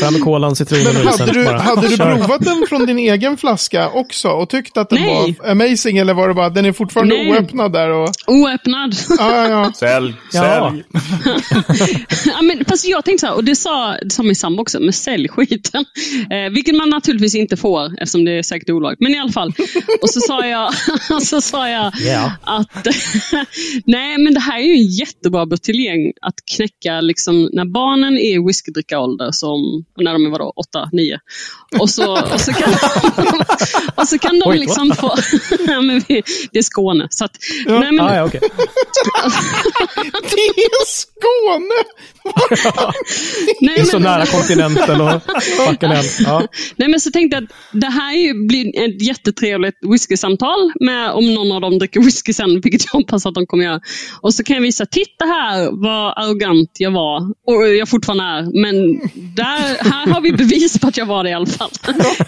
Speaker 1: Fram med kolan, citronen
Speaker 2: Men
Speaker 1: och
Speaker 2: hade du,
Speaker 1: bara.
Speaker 2: hade du provat den från din egen flaska också och tyckt att den
Speaker 4: Nej.
Speaker 2: var amazing eller var det bara den är fortfarande
Speaker 4: Nej.
Speaker 2: oöppnad där? Och,
Speaker 4: Oöppnad.
Speaker 2: ja, ja, ja.
Speaker 3: Sälj,
Speaker 1: Ja.
Speaker 3: sälj.
Speaker 4: ja, men, fast jag tänkte så här, och det sa, det sa min sambo också, men sälj skiten. Eh, vilket man naturligtvis inte får eftersom det är säkert olagligt. Men i alla fall. Och så sa jag, så sa jag
Speaker 1: Ja.
Speaker 4: att nej men det här är ju en jättebra buteljering att knäcka liksom, när barnen är i whiskydrickarålder som när de är vadå, 8, 9. Och så, och så kan, och så kan de
Speaker 1: Oj,
Speaker 4: liksom få... men vi, det Skåne. Så att, nej, men,
Speaker 1: Ah, ja, okej.
Speaker 2: Det är Skåne!
Speaker 4: nej,
Speaker 1: Det är så
Speaker 4: men-
Speaker 1: nära kontinenten och fucking. Ja.
Speaker 4: Nej, men så tänkte jag att det här är ju, blir ett jättetrevligt whiskysamtal med om någon av dem dricker whisky sen, vilket jag hoppas att de kommer göra. Och så kan jag visa, titta här vad arrogant jag var. Och jag fortfarande är. Men där, här har vi bevis på att jag var det i alla fall.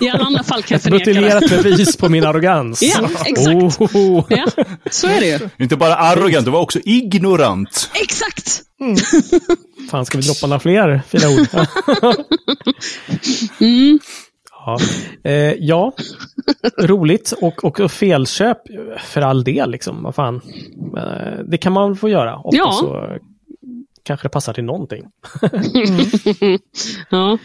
Speaker 4: I alla andra fall kan jag förneka det.
Speaker 1: Buteljerat bevis på min arrogans.
Speaker 4: Ja, exakt.
Speaker 1: Oh.
Speaker 4: Ja, så är det ju.
Speaker 3: Inte bara arrogant, du var också ignorant.
Speaker 4: Exakt!
Speaker 1: Fan, ska vi droppa några fler fina ord?
Speaker 4: Mm.
Speaker 1: Ja, eh, ja. roligt och, och felköp för all del. Liksom. Vad fan. Eh, det kan man väl få göra. Ofta
Speaker 4: Ja.
Speaker 1: så kanske det passar till någonting.
Speaker 4: Ja.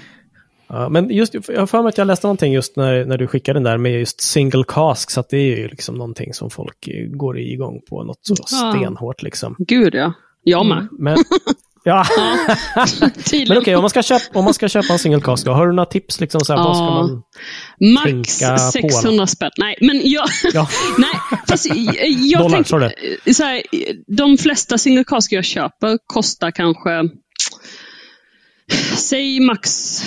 Speaker 1: Ja, men just, jag har för mig att jag läste någonting just när, när du skickade den där med just single cask, så att det är ju liksom någonting som folk eh, går igång på, något så
Speaker 4: Ja.
Speaker 1: stenhårt liksom.
Speaker 4: Gud ja. Jag med.
Speaker 1: Men, ja. men okej, om, man ska köpa, om man ska köpa en single cask, då, har du några tips? Liksom, så här, vad ska
Speaker 4: Ja.
Speaker 1: man...
Speaker 4: Max
Speaker 1: tänka på,
Speaker 4: 600 spänn. Nej, men jag...
Speaker 1: Ja.
Speaker 4: Nej, fast jag,
Speaker 1: Dollar, du det?
Speaker 4: så här, De flesta single cask jag köper kostar kanske, säg max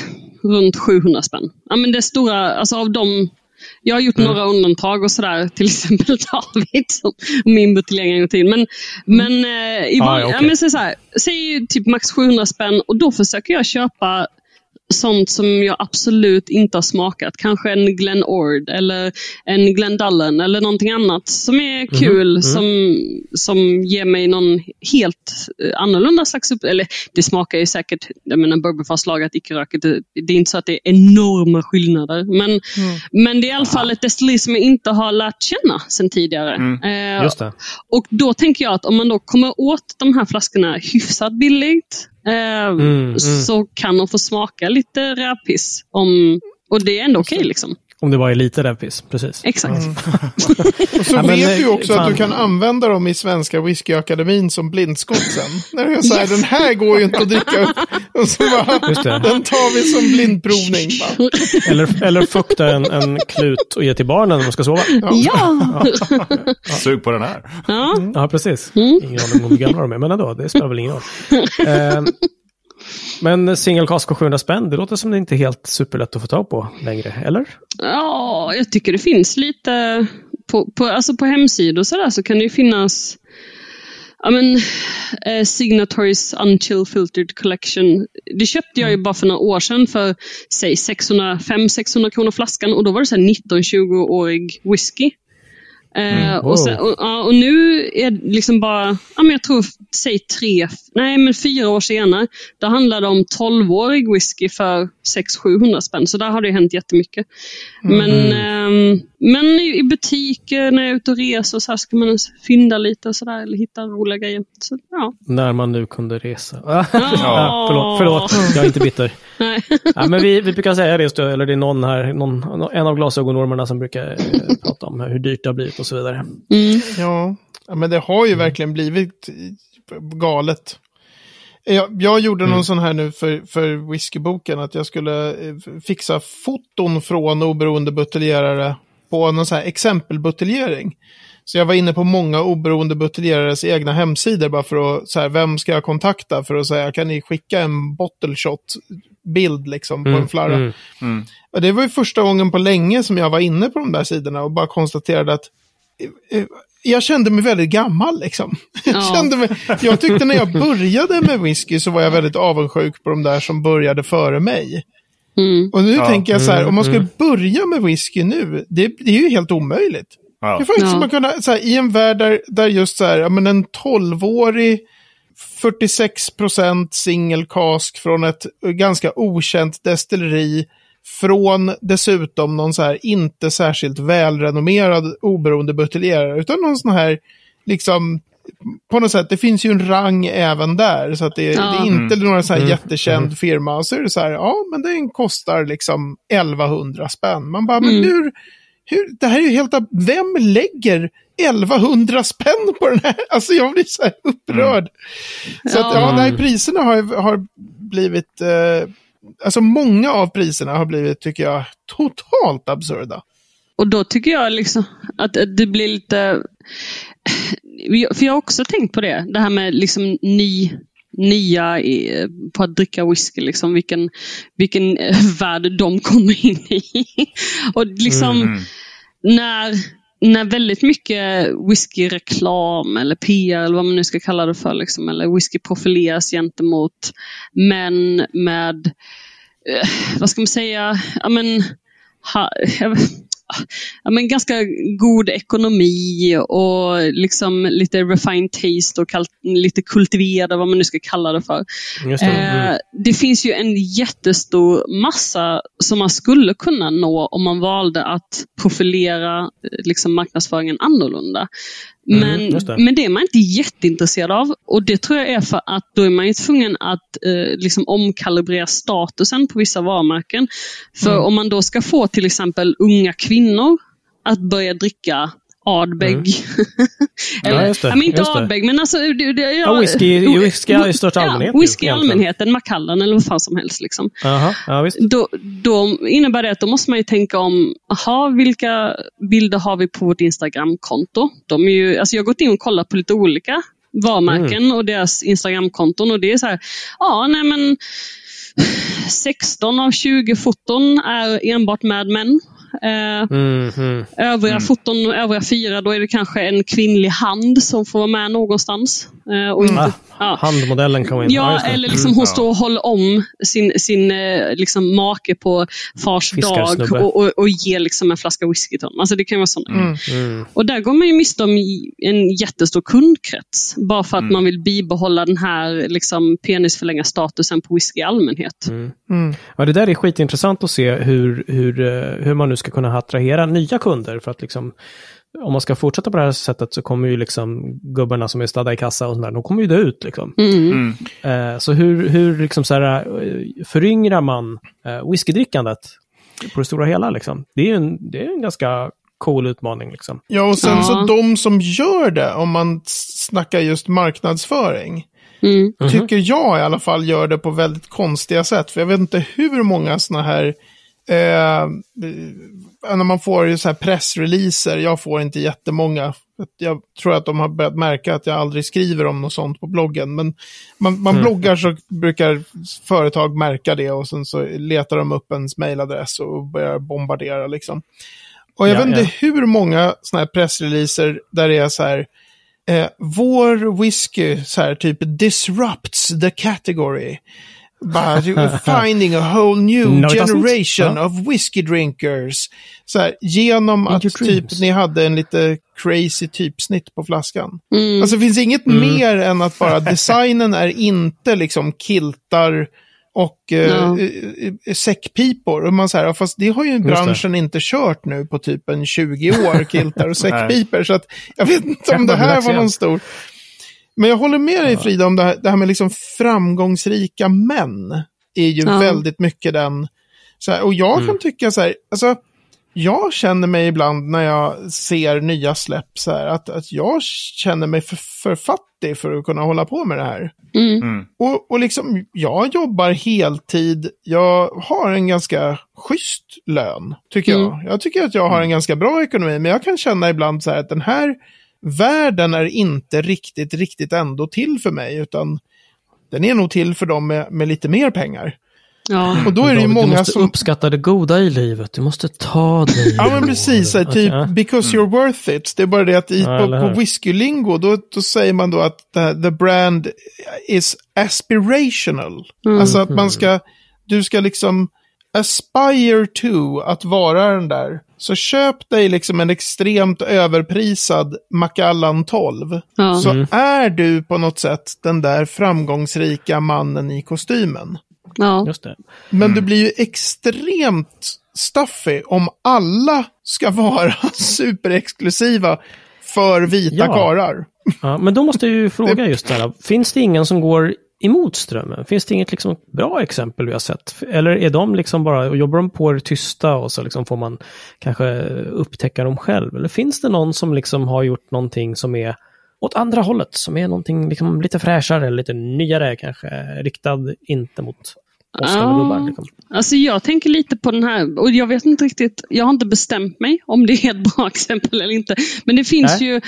Speaker 4: runt 700 spänn. Ja, men det stora, alltså av dem, jag har gjort
Speaker 1: Mm.
Speaker 4: några undantag och sådär, till exempel David, som min buteljering en gång till. Men, men, eh, i
Speaker 1: Ah,
Speaker 4: vanliga,
Speaker 1: ja,
Speaker 4: men så så här, säg typ max 700 spänn och då försöker jag köpa sånt som jag absolut inte har smakat. Kanske en Glen Ord eller en Glendullen eller någonting annat som är kul, Som, som ger mig någon helt eh, annorlunda slags upp... Eller det smakar ju säkert, jag menar bourbonfast icke-röket, det, det är inte så att det är enorma skillnader. Men, men det är i alla fall ett destilleri som jag inte har lärt känna sedan tidigare. Eh,
Speaker 1: Just det.
Speaker 4: och då tänker jag att om man då kommer åt de här flaskorna hyfsat billigt eh,
Speaker 1: mm.
Speaker 4: så kan de få smaka lite rävpiss. Om, och det är ändå okej liksom.
Speaker 1: Om det är lite rävpiss, precis.
Speaker 4: Exakt.
Speaker 2: Och så
Speaker 1: Ja,
Speaker 2: vet du ju också
Speaker 1: fan.
Speaker 2: att du kan använda dem i Svenska Whiskyakademin som blindskott sen. När du så här,
Speaker 4: Yes.
Speaker 2: den här går ju inte att dricka upp. Och så bara,
Speaker 1: Just det.
Speaker 2: den tar vi som blindprovning. Bara.
Speaker 1: Eller, eller fukta en, en klut och ge till barnen när de ska sova.
Speaker 4: Ja!
Speaker 3: Sug på den här.
Speaker 4: ja.
Speaker 1: Ja, precis.
Speaker 4: Mm.
Speaker 1: Ingen aning om hur gamla de är, men ändå, det spelar väl ingen roll. Eh, men single cask och 700 spänn, det låter som det inte är helt superlätt att få tag på längre, eller?
Speaker 4: ja, jag tycker det finns lite på, på, alltså på hemsidor och sådär så kan det ju finnas ja men, eh, Signatories Unchill Filtered Collection. Det köpte jag ju bara för några år sedan för säg 500-600 kronor flaskan och då var det 19-20-årig whisky. Eh,
Speaker 1: Mm, wow.
Speaker 4: och, sen, och, och nu är det liksom bara, ja, men jag tror, säg tre, nej men fyra år senare, då handlar det om 12-årig whisky för 600-700 spänn. Så där har det hänt jättemycket. Men, ehm, men i, i butiker, när jag är ute och reser, så här ska man fynda lite och sådär, eller hitta roliga grejer. Så, ja.
Speaker 1: När man nu kunde resa. ja, förlåt, förlåt, jag är inte bitter.
Speaker 4: Nej.
Speaker 1: Ja, men vi, vi brukar säga det, eller det är någon här, någon, en av glasögonormarna som brukar eh, prata om hur dyrt det har blivit och så vidare.
Speaker 4: Mm.
Speaker 2: Ja, ja men det har ju verkligen blivit galet. Jag, jag gjorde någon sån här nu för, för whiskyboken, att jag skulle eh, fixa foton från oberoende buteljerare på någon sån här exempelbuteljering. Så jag var inne på många oberoende buteljerares egna hemsidor bara för att, så här, vem ska jag kontakta för att säga, kan ni skicka en bottle shot bild liksom på en flarra?
Speaker 1: mm.
Speaker 2: Och det var ju första gången på länge som jag var inne på de där sidorna och bara konstaterade att eh, eh, jag kände mig väldigt gammal liksom. Jag,
Speaker 4: Ja.
Speaker 2: kände mig, jag tyckte när jag började med whisky så var jag väldigt avundsjuk på de där som började före mig.
Speaker 4: Mm.
Speaker 2: Och nu
Speaker 3: Ja.
Speaker 2: tänker jag så här, om man skulle
Speaker 1: mm.
Speaker 2: börja med whisky nu, det, det är ju helt omöjligt.
Speaker 3: Ja.
Speaker 2: Hur fan ska
Speaker 4: Ja.
Speaker 2: man kunna, så här, i en värld där, där just så här, ja, men en 12-årig 46% single cask från ett ganska okänt destilleri från dessutom någon så här inte särskilt välrenommerad oberoende buteljerare, utan någon sån här liksom på något sätt, det finns ju en rang även där. Så att det,
Speaker 4: Ja.
Speaker 2: det är inte några så här
Speaker 1: Mm.
Speaker 2: jättekänd firma. Och så är det så här, ja men den kostar liksom 1100 spänn. Man bara, men
Speaker 4: Mm.
Speaker 2: hur, hur, det här är ju helt, vem lägger 1100 spänn på den här? Alltså jag blir så här upprörd. Så att, ja,
Speaker 4: Ja.
Speaker 2: nej, priserna har, har blivit, eh, alltså många av priserna har blivit, tycker jag, totalt absurda.
Speaker 4: Och då tycker jag liksom att det blir lite... För jag har också tänkt på det, det här med liksom ny, nya i- på att dricka whisky, liksom, vilken, vilken eh, värld de kommer in i. Och liksom
Speaker 3: Mm.
Speaker 4: när, när väldigt mycket whiskyreklam eller PR eller vad man nu ska kalla det för, liksom, eller whisky profileras gentemot män med, eh, vad ska man säga, ja men, ha, jag, ja, men ganska god ekonomi och liksom lite refined taste och kal- lite kultiverade, vad man nu ska kalla det för.
Speaker 1: Det. Mm.
Speaker 4: Eh, det finns ju en jättestor massa som man skulle kunna nå om man valde att profilera eh, liksom, marknadsföringen annorlunda.
Speaker 1: Mm,
Speaker 4: Men,
Speaker 1: det.
Speaker 4: men det är man inte jätteintresserad av och det tror jag är för att då är man ju tvungen att eh, liksom omkalibrera statusen på vissa varumärken. För
Speaker 1: Mm.
Speaker 4: om man då ska få till exempel unga kvinnor att börja dricka Ardbeg.
Speaker 1: Mm. Ja, just det,
Speaker 4: ja, men inte
Speaker 1: just.
Speaker 4: Ardbeg, men alltså... Det, det,
Speaker 1: Ja, whisky- whisky i största allmänhet
Speaker 4: Ja, whisky i
Speaker 1: egentligen.
Speaker 4: allmänhet, en Macallan eller vad fan som helst. Liksom.
Speaker 1: Aha, ja, visst.
Speaker 4: Då, då innebär det att då måste man ju tänka om, aha, vilka bilder har vi på vårt Instagramkonto? De är ju, alltså jag har gått in och kollat på lite olika varumärken
Speaker 1: Mm.
Speaker 4: och deras Instagramkonton och det är så här, ja nej men 16 av 20 foton är enbart med män. Eh,
Speaker 1: Mm, mm.
Speaker 4: Övriga foton, övriga fyra, då är det kanske en kvinnlig hand som får vara med någonstans. Eh, och inte,
Speaker 1: Ah,
Speaker 4: ja.
Speaker 1: Handmodellen kom in.
Speaker 4: Ja, eller liksom
Speaker 1: Mm.
Speaker 4: hon står och håller om sin, sin eh, liksom make på fars dag och, och, och ger liksom en flaska whisky till honom. Alltså det kan vara sådana
Speaker 2: Mm.
Speaker 1: Mm.
Speaker 4: Och där går man ju miste om i- en jättestor kundkrets. Bara för att man vill bibehålla den här liksom, penisförlänga statusen på whisky i allmänhet.
Speaker 1: Mm.
Speaker 2: Mm.
Speaker 1: Ja, det där är skitintressant att se hur, hur, hur man nu ska kunna attrahera nya kunder. För att liksom, om man ska fortsätta på det här sättet så kommer ju liksom gubbarna som är stadda i kassa och sådär, de kommer ju dö ut. Liksom.
Speaker 4: Mm.
Speaker 3: Mm.
Speaker 1: Eh, så hur, hur liksom så här, eh, föryngrar man eh, whiskydrickandet på det stora hela? Liksom? Det är ju en, det är en ganska cool utmaning. Liksom.
Speaker 2: Ja, och sen
Speaker 4: Ja.
Speaker 2: så de som gör det, om man snackar just marknadsföring,
Speaker 4: Mm.
Speaker 2: Tycker jag i alla fall gör det på väldigt konstiga sätt. För jag vet inte hur många sådana här, eh, när man får ju så här pressreleaser, jag får inte jättemånga. Jag tror att de har börjat märka att jag aldrig skriver om något sånt på bloggen. Men man, man bloggar så brukar företag märka det och sen så letar de upp ens mailadress och börjar bombardera liksom. Och jag
Speaker 1: Ja,
Speaker 2: vet inte
Speaker 1: ja.
Speaker 2: hur många sådana här pressreleaser där det är så här, eh, vår whisky så här typ disrupts the category. Bara, finding a whole new
Speaker 1: No,
Speaker 2: generation
Speaker 1: Ja.
Speaker 2: of whiskey drinkers. Så här, genom att
Speaker 1: your
Speaker 2: typ ni hade en lite crazy typsnitt på flaskan.
Speaker 4: Mm.
Speaker 2: Alltså det finns inget
Speaker 1: Mm.
Speaker 2: mer än att bara designen är inte liksom kiltar och eh,
Speaker 4: Ja.
Speaker 2: eh, eh, säckpipor. Och man säger, fast det har ju branschen inte kört nu på typ en 20 år, kiltar och säckpipor. så att jag vet inte om det här var någon stor... Men jag håller med dig Frida om det här, det här med liksom framgångsrika män. Är ju
Speaker 4: Ja.
Speaker 2: väldigt mycket den... Så här, och jag
Speaker 1: Mm.
Speaker 2: kan tycka så här, alltså jag känner mig ibland när jag ser nya släpp så här, att, att jag känner mig för, för fattig för att kunna hålla på med det här.
Speaker 4: Mm.
Speaker 2: Och, och liksom, jag jobbar heltid, jag har en ganska schysst lön, tycker jag. Jag tycker att jag har en ganska bra ekonomi, men jag kan känna ibland så här att den här världen är inte riktigt, riktigt ändå till för mig, utan den är nog till för dem med, med lite mer pengar.
Speaker 4: Ja.
Speaker 2: Och då är det ju många
Speaker 1: du måste
Speaker 2: som...
Speaker 1: uppskatta det goda i livet. Du måste ta dig
Speaker 2: Ja men precis, så här, typ
Speaker 1: ja.
Speaker 2: because you're worth it. Det är bara det att i,
Speaker 1: Ja,
Speaker 2: på, på whiskylingo då, då säger man då att the, the brand is aspirational. Alltså att man ska, du ska liksom aspire to att vara den där. Så köp dig liksom en extremt överprisad Macallan 12.
Speaker 4: Ja.
Speaker 2: Så
Speaker 1: Mm.
Speaker 2: är du på något sätt den där framgångsrika mannen i kostymen.
Speaker 4: Ja.
Speaker 1: Just det.
Speaker 2: Men det blir ju extremt stuffy om alla ska vara superexklusiva för vita
Speaker 1: Ja.
Speaker 2: karlar.
Speaker 1: Ja, men då måste jag ju fråga just det här. Finns det ingen som går emot strömmen? Finns det inget liksom bra exempel vi har sett? Eller är de liksom bara, jobbar de på det tysta och så liksom får man kanske upptäcka dem själv? Eller finns det någon som liksom har gjort någonting som är åt andra hållet, som är någonting liksom lite fräschare, lite nyare kanske, riktad inte mot gubbar? Liksom.
Speaker 4: Alltså jag tänker lite på den här, och jag vet inte riktigt, jag har inte bestämt mig om det är ett bra exempel eller inte. Men det finns
Speaker 1: Nej.
Speaker 4: ju,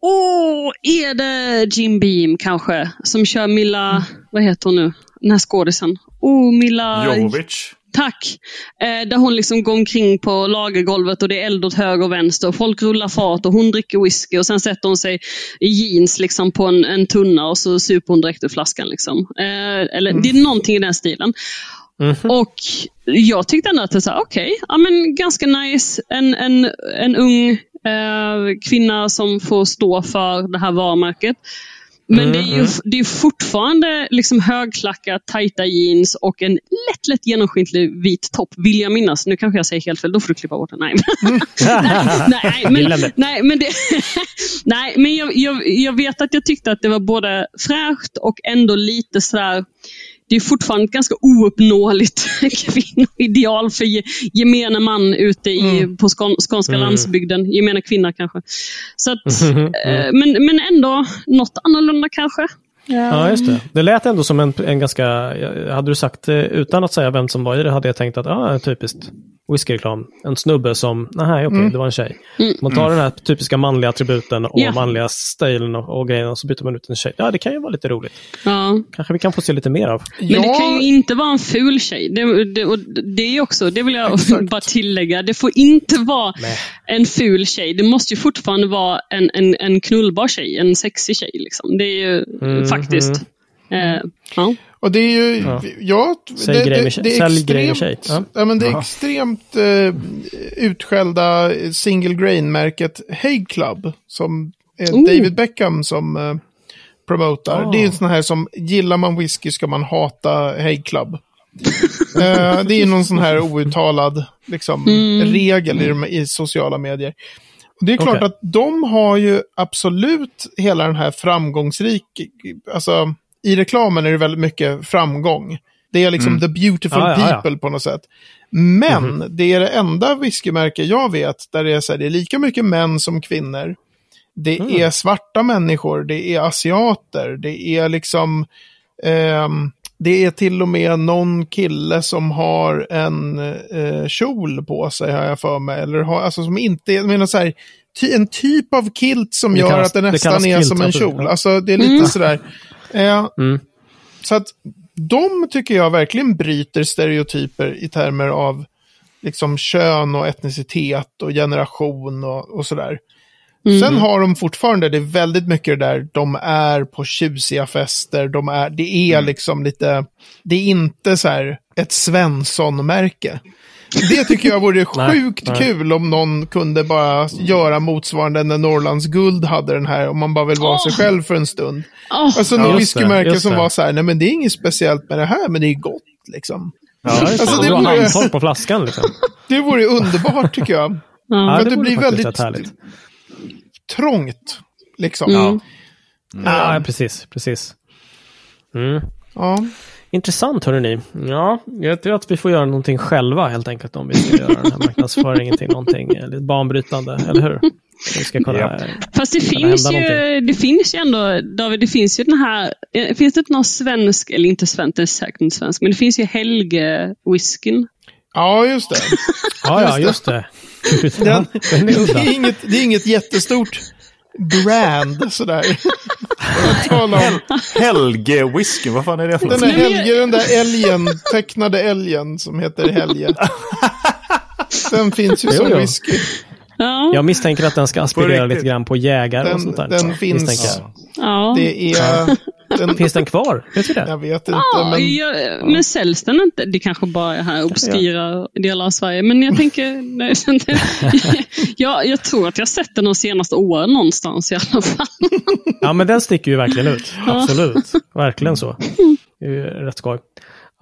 Speaker 4: åh, är det Jim Beam kanske? Som kör Milla, vad heter hon nu? Den här skådisen. Oh, Milla...
Speaker 3: Jovovic.
Speaker 4: Tack! Eh, där hon liksom går omkring på lagergolvet och det är eld åt höger och vänster. Och folk rullar fat och hon dricker whisky och sen sätter hon sig i jeans liksom på en, en tunna och så super hon direkt ur flaskan. Liksom. Eh, eller Det är någonting i den stilen. Och jag tyckte ändå att det var okej, ja, men ganska nice. En, en, en ung eh, kvinna som får stå för det här varumärket. Men det är ju det är fortfarande liksom högklackat, tajta jeans och en lätt, lätt genomskinlig vit topp, vill jag minnas. Nu kanske jag säger helt fel, då får du klippa bort det. Nej, men,
Speaker 1: det.
Speaker 4: nej, men, det, nej, men jag, jag, jag vet att jag tyckte att det var både fräscht och ändå lite sådär det är fortfarande ett ganska ouppnåeligt kvinnoideal för ge, gemene man ute i, på skån, skånska landsbygden. Gemene kvinna kanske. Så att, eh, men, men ändå något annorlunda kanske.
Speaker 1: Ja, just det. Det lät ändå som en, en ganska, hade du sagt eh, utan att säga vem som var i det, hade jag tänkt att, ja, ah, typiskt whiskyreklam. En snubbe som, nej okej, det var en tjej. Man tar den här typiska manliga attributen och
Speaker 4: Ja.
Speaker 1: manliga stilen och, och grejerna och så byter man ut en tjej. Ja, det kan ju vara lite roligt.
Speaker 4: Ja.
Speaker 1: Kanske vi kan få se lite mer av.
Speaker 4: Men det kan ju inte vara en ful tjej. Det, det, och det är också, det vill jag
Speaker 2: Exakt.
Speaker 4: bara tillägga. Det får inte vara
Speaker 1: Nej.
Speaker 4: en ful tjej. Det måste ju fortfarande vara en, en, en knullbar tjej, en sexig tjej. Liksom. Det är ju
Speaker 1: Mhm.
Speaker 4: Faktiskt. Eh, ja.
Speaker 2: Och det är ju,
Speaker 1: Ja.
Speaker 2: ja, det, det, det är extremt.
Speaker 1: Ja.
Speaker 2: ja. men det är extremt eh, utskällda single grain-märket Hague Club, som är
Speaker 4: Oh.
Speaker 2: David Beckham som eh, promotar.
Speaker 1: Ah.
Speaker 2: Det är en sån här som, gillar man whisky ska man hata Hague Club. eh, det är någon sån här outtalad liksom, regel i, de, i sociala medier. Det är klart
Speaker 1: Okej.
Speaker 2: att de har ju absolut hela den här framgångsrik, alltså i reklamen är det väldigt mycket framgång. Det är liksom the beautiful
Speaker 1: Ja, ja, ja.
Speaker 2: people på något sätt. Men det är det enda whiskymärke jag vet där det är, så här, det är lika mycket män som kvinnor. Det är svarta människor, det är asiater, det är liksom... ehm, det är till och med någon kille som har en eh, kjol på sig, har jag för mig. Eller har, alltså som inte, jag menar så här, ty, en typ av kilt som
Speaker 1: Det
Speaker 2: gör
Speaker 1: kallas-
Speaker 2: att det
Speaker 1: det
Speaker 2: nästan
Speaker 1: kallas
Speaker 2: är
Speaker 1: kilt,
Speaker 2: som en
Speaker 1: absolut,
Speaker 2: kjol. Alltså det är lite sådär. Eh,
Speaker 1: Mm.
Speaker 2: så att de tycker jag verkligen bryter stereotyper i termer av liksom kön och etnicitet och generation och, och sådär. Sen har de fortfarande, det är väldigt mycket det där, de är på tjusiga fester, de är, det är liksom lite, det är inte så här ett Svensson-märke. Det tycker jag vore
Speaker 1: Nej,
Speaker 2: sjukt
Speaker 1: nej.
Speaker 2: kul om någon kunde bara göra motsvarande när Norrlands guld hade den här, om man bara vill vara sig själv för en stund.
Speaker 4: Åh,
Speaker 2: Alltså
Speaker 1: Ja,
Speaker 2: något
Speaker 1: det,
Speaker 2: whiskymärke som
Speaker 1: det.
Speaker 2: var så här, nej men det är inget speciellt med det här, men det är gott liksom.
Speaker 1: Ja, just
Speaker 2: Alltså,
Speaker 1: det.
Speaker 2: det
Speaker 1: Du har
Speaker 2: vore-
Speaker 1: på flaskan liksom.
Speaker 2: Det vore underbart tycker jag.
Speaker 1: Ja,
Speaker 2: För
Speaker 1: det,
Speaker 2: det
Speaker 1: vore
Speaker 2: blir väldigt
Speaker 1: härligt.
Speaker 2: Trångt. Liksom.
Speaker 4: Mm.
Speaker 1: Ja, precis. precis. Mm.
Speaker 2: Ja.
Speaker 1: Intressant hörni. Ja, jag tror att vi får göra någonting själva helt enkelt om vi ska göra den här marknadsföringen till någonting eh, lite banbrytande, eller hur? Vi ska kunna...
Speaker 3: Japp.
Speaker 4: Fast det finns, ju,
Speaker 1: någonting?
Speaker 4: det finns ju ändå, David, det finns ju den här, eh, finns det inte någon svensk, eller inte svensk, det är säkert inte svensk, men det finns ju Helge-whiskyn.
Speaker 2: Ja, just det.
Speaker 1: Ja, ja, just det. Den är
Speaker 2: Det är inget, det är inget jättestort brand sådär. Om
Speaker 3: Helge whisky, vad fan är det för
Speaker 2: den där Helge, den där älgen, tecknade älgen som heter Helge. Den finns ju som
Speaker 1: jo.
Speaker 2: whisky.
Speaker 4: Ja,
Speaker 1: Jag misstänker att den ska aspirera lite grann på jägare
Speaker 2: Den-
Speaker 1: och sånt där.
Speaker 2: den finns.
Speaker 4: ja.
Speaker 2: Det är... Den,
Speaker 1: Finns den kvar? Vet vi det?
Speaker 2: jag vet inte,
Speaker 4: Ja,
Speaker 2: men...
Speaker 4: jag, men säljs den inte? Det kanske bara är här obskyra delar av Sverige. Men jag tänker, nej, jag, jag tror att jag sett den de senaste åren någonstans i alla fall.
Speaker 1: Ja, men den sticker ju verkligen ut. Absolut. Verkligen så. Det är ju rätt skoj.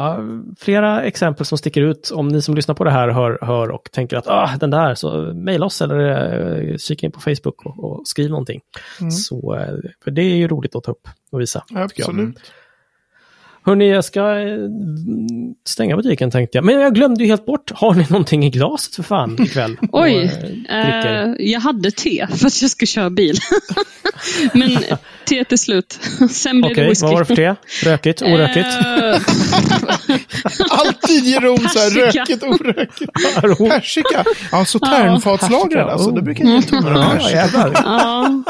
Speaker 1: Ja, flera exempel som sticker ut. Om ni som lyssnar på det här hör, hör och tänker att ah, den där, så mejla oss eller eh, kika in på Facebook och, och skriv någonting. Så, eh, för det är ju roligt att ta upp och visa.
Speaker 2: Absolut.
Speaker 1: Hörni, jag ska eh, stänga butiken tänkte jag. Men jag glömde ju helt bort. Har ni någonting i glaset för fan ikväll?
Speaker 4: Oj,
Speaker 1: Och, eh,
Speaker 4: eh, jag hade te för att jag ska köra bil. men te till slut. Sen blev
Speaker 1: Okej,
Speaker 4: det whisky.
Speaker 1: vad var det för te? Rökigt? Orökigt?
Speaker 4: Eh,
Speaker 2: Alltid Jeroen så här, rökigt, orökigt. Persika. Sauternfatslagrad
Speaker 1: persika.
Speaker 2: alltså. Det brukar ge av
Speaker 1: Ja,
Speaker 2: persika.
Speaker 4: ja,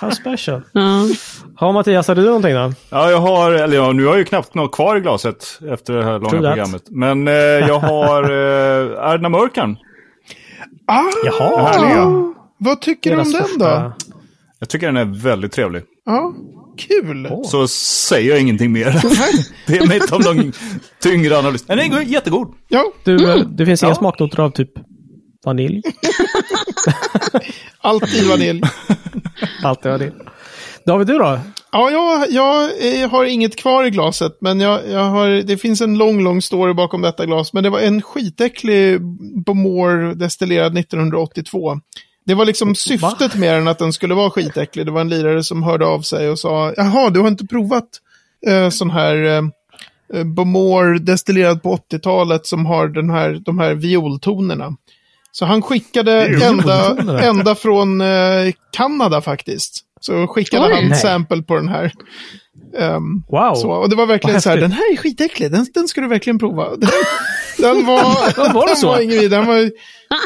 Speaker 1: How special.
Speaker 4: ja.
Speaker 1: Ja, Mattias, hade du någonting då?
Speaker 3: Ja, jag har, eller ja, nu har jag ju knappt något kvar i glaset efter det här långa
Speaker 1: True that.
Speaker 3: programmet. Men eh, jag har eh, Erdna Mörkan.
Speaker 2: Ah,
Speaker 1: Jaha.
Speaker 3: Härliga.
Speaker 2: vad tycker du om den då?
Speaker 3: Jag tycker den är väldigt trevlig.
Speaker 2: Ja, kul.
Speaker 3: Så säger jag ingenting mer. det är inte om någon tyngre analys. Den är go- jättegod.
Speaker 2: Ja,
Speaker 1: Du, eh, det finns inga
Speaker 3: Ja.
Speaker 1: smaknoter av typ vanilj?
Speaker 2: alltid vanilj.
Speaker 1: Allt är vanilj. David, du då?
Speaker 2: Ja, jag, jag eh, har inget kvar i glaset, men jag, jag har, det finns en lång, lång story bakom detta glas. Men det var en skitäcklig Bomor destillerad 1982. Det var liksom syftet med den att den skulle vara skitäcklig. Det var en lirare som hörde av sig och sa, jaha, du har inte provat eh, sån här eh, eh, Bomor destillerad på 80-talet som har den här, de här violtonerna. Så han skickade ända, ända från eh, Kanada faktiskt. Så skickade
Speaker 4: Oj.
Speaker 2: han
Speaker 1: Nej.
Speaker 2: sample på den här. Ehm,
Speaker 1: Wow.
Speaker 2: så, och det var verkligen så här, den här är skitäcklig, den, den ska du verkligen prova. Den, den var,
Speaker 1: Var det
Speaker 2: den
Speaker 1: så?
Speaker 2: var ingen vidare. Den var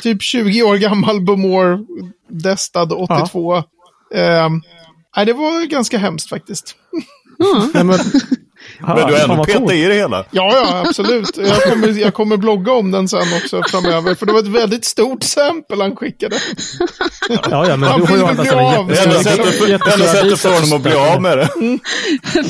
Speaker 2: typ 20 år gammal, Bomor, destad 82. Ehm, nej, det var ganska hemskt faktiskt.
Speaker 1: Nej, men,
Speaker 3: Men du har ändå petat i det hela.
Speaker 2: Ja, ja, absolut. Jag kommer, jag kommer blogga om den sen också framöver, för det var ett väldigt stort sample han skickade.
Speaker 1: Ja, ja, men
Speaker 2: Han
Speaker 1: du får ju sidan
Speaker 2: av.
Speaker 3: För, det enda sättet för honom att bli av med det.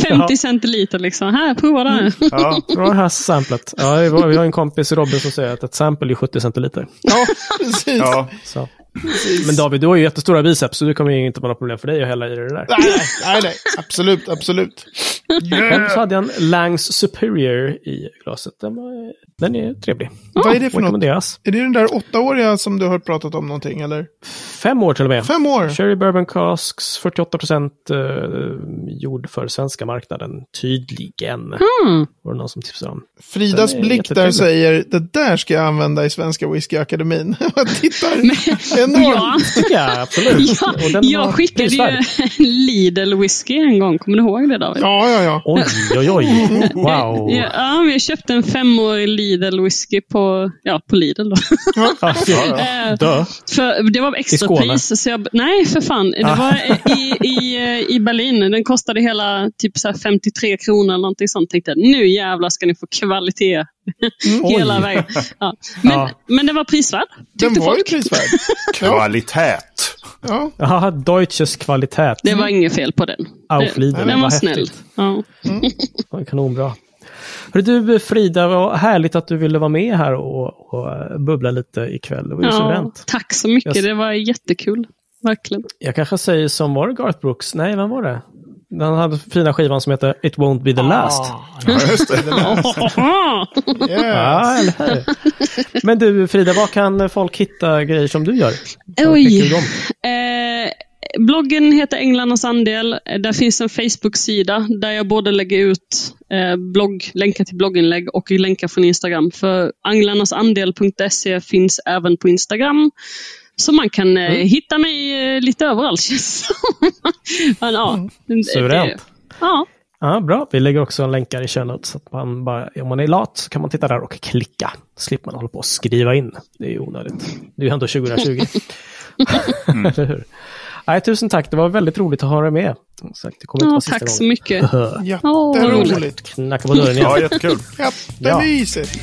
Speaker 4: 50 centiliter liksom. Här, prova det här.
Speaker 3: Ja.
Speaker 1: Bra det här samplet. Ja, vi har vi har en kompis Robin som säger att ett sample är 70 centiliter.
Speaker 2: Ja, precis.
Speaker 3: Ja.
Speaker 1: Så. Men David, du har ju jättestora biceps, så det kommer ju inte vara något problem för dig att hälla i det där.
Speaker 2: Nej, nej, nej, absolut, absolut.
Speaker 1: Själv så hade jag en Langs Superior i glaset. Den, var, den är trevlig.
Speaker 2: Vad är det för något? Är det den där åttaåriga som du har pratat om någonting, eller?
Speaker 1: Fem år till och med.
Speaker 2: Fem år?
Speaker 1: Cherry Bourbon Casks, 48 procent eh, gjord för svenska marknaden. Tydligen.
Speaker 4: Mm.
Speaker 1: Var det någon som tipsade om.
Speaker 2: Fridas blick där säger, det där ska jag använda i Svenska Whiskyakademin. Jag tittar enormt.
Speaker 4: Ja,
Speaker 1: tycker jag absolut.
Speaker 4: ja,
Speaker 1: Och den var
Speaker 4: jag skickade ju Lidl whisky en gång. Kommer du ihåg det David?
Speaker 2: Ja, ja, ja.
Speaker 1: Oj, oj, oj. Wow.
Speaker 4: Ja, ja, jag köpte en femårig Lidl whisky på, ja, på Lidl. Då.
Speaker 1: Ja,
Speaker 4: Eh,
Speaker 1: Dö.
Speaker 4: För det var extra
Speaker 1: Skåne?
Speaker 4: pris. Så jag, nej, för fan. Det var i, i, eh, i Berlin. Den kostade hela typ så här 53 kronor eller någonting sånt. Tänkte jag, nu jävlar ska ni få kvalitet hela
Speaker 1: Oj.
Speaker 4: vägen. Ja. Men,
Speaker 1: Ja.
Speaker 4: men den var prisvärd.
Speaker 2: Den var ju
Speaker 4: folk.
Speaker 2: prisvärd. Ja,
Speaker 3: Kvalitet.
Speaker 2: Ja.
Speaker 1: Jaha, Deutsches Qualität.
Speaker 4: Det var inget fel på den. Den var
Speaker 1: vad
Speaker 4: snäll. Ja.
Speaker 1: Det var kanonbra. Hörru du Frida, vad härligt att du ville vara med här och, och bubbla lite ikväll. Det var ju
Speaker 4: Ja,
Speaker 1: suveränt.
Speaker 4: tack så mycket,
Speaker 1: Yes.
Speaker 4: det var jättekul. Verkligen.
Speaker 1: Jag kanske säger som var det Garth Brooks? Nej, vem var det? Den hade fina skivan som heter It Won't Be The Last.
Speaker 3: Ja, just det.
Speaker 2: Yes.
Speaker 1: Ja, eller hur? Men du Frida, var kan folk hitta grejer som du gör?
Speaker 4: Oj. Eh, bloggen heter Änglarnas andel. Eh, Där finns en Facebook-sida där jag både lägger ut eh, blogg, länkar till blogginlägg och länkar från Instagram. För anglarnasandel.se finns även på Instagram. Så man kan eh, hitta mig eh, lite överallt känns. Men, ja, det-
Speaker 1: Suveränt.
Speaker 4: Ja,
Speaker 1: Ja, bra. Vi lägger också länkar i notes. Så att man bara, om man är lat så kan man titta där och klicka. Slipper man hålla på och skriva in. Det är ju onödigt. Det är ju ändå 2020. Eller hur? Nej, tusen tack. Det var väldigt roligt att ha dig med. Sagt, det kommer inte
Speaker 4: ja
Speaker 1: vara sista
Speaker 4: tack så
Speaker 1: gången.
Speaker 4: mycket.
Speaker 2: Jätteroligt.
Speaker 1: Knacka på dörren igen.
Speaker 3: Ja, jättekul.
Speaker 2: Jättemysigt.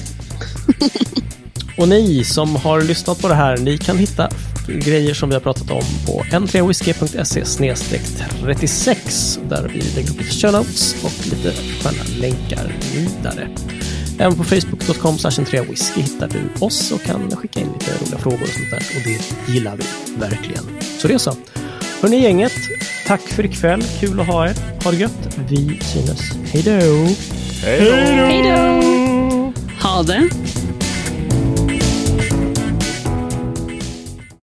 Speaker 1: Och ni som har lyssnat på det här, ni kan hitta grejer som vi har pratat om på n3whisky.se 36 där vi lägger upp lite show notes och lite sköna länkar vidare. Även på facebook.com n3whisky hittar du oss och kan skicka in lite roliga frågor och sånt där och det gillar vi verkligen. Så det är så. Hörni gänget, tack för ikväll. Kul att ha er. Ha det gött. Vi då!
Speaker 3: Hej då!
Speaker 4: Hej då! Ha det!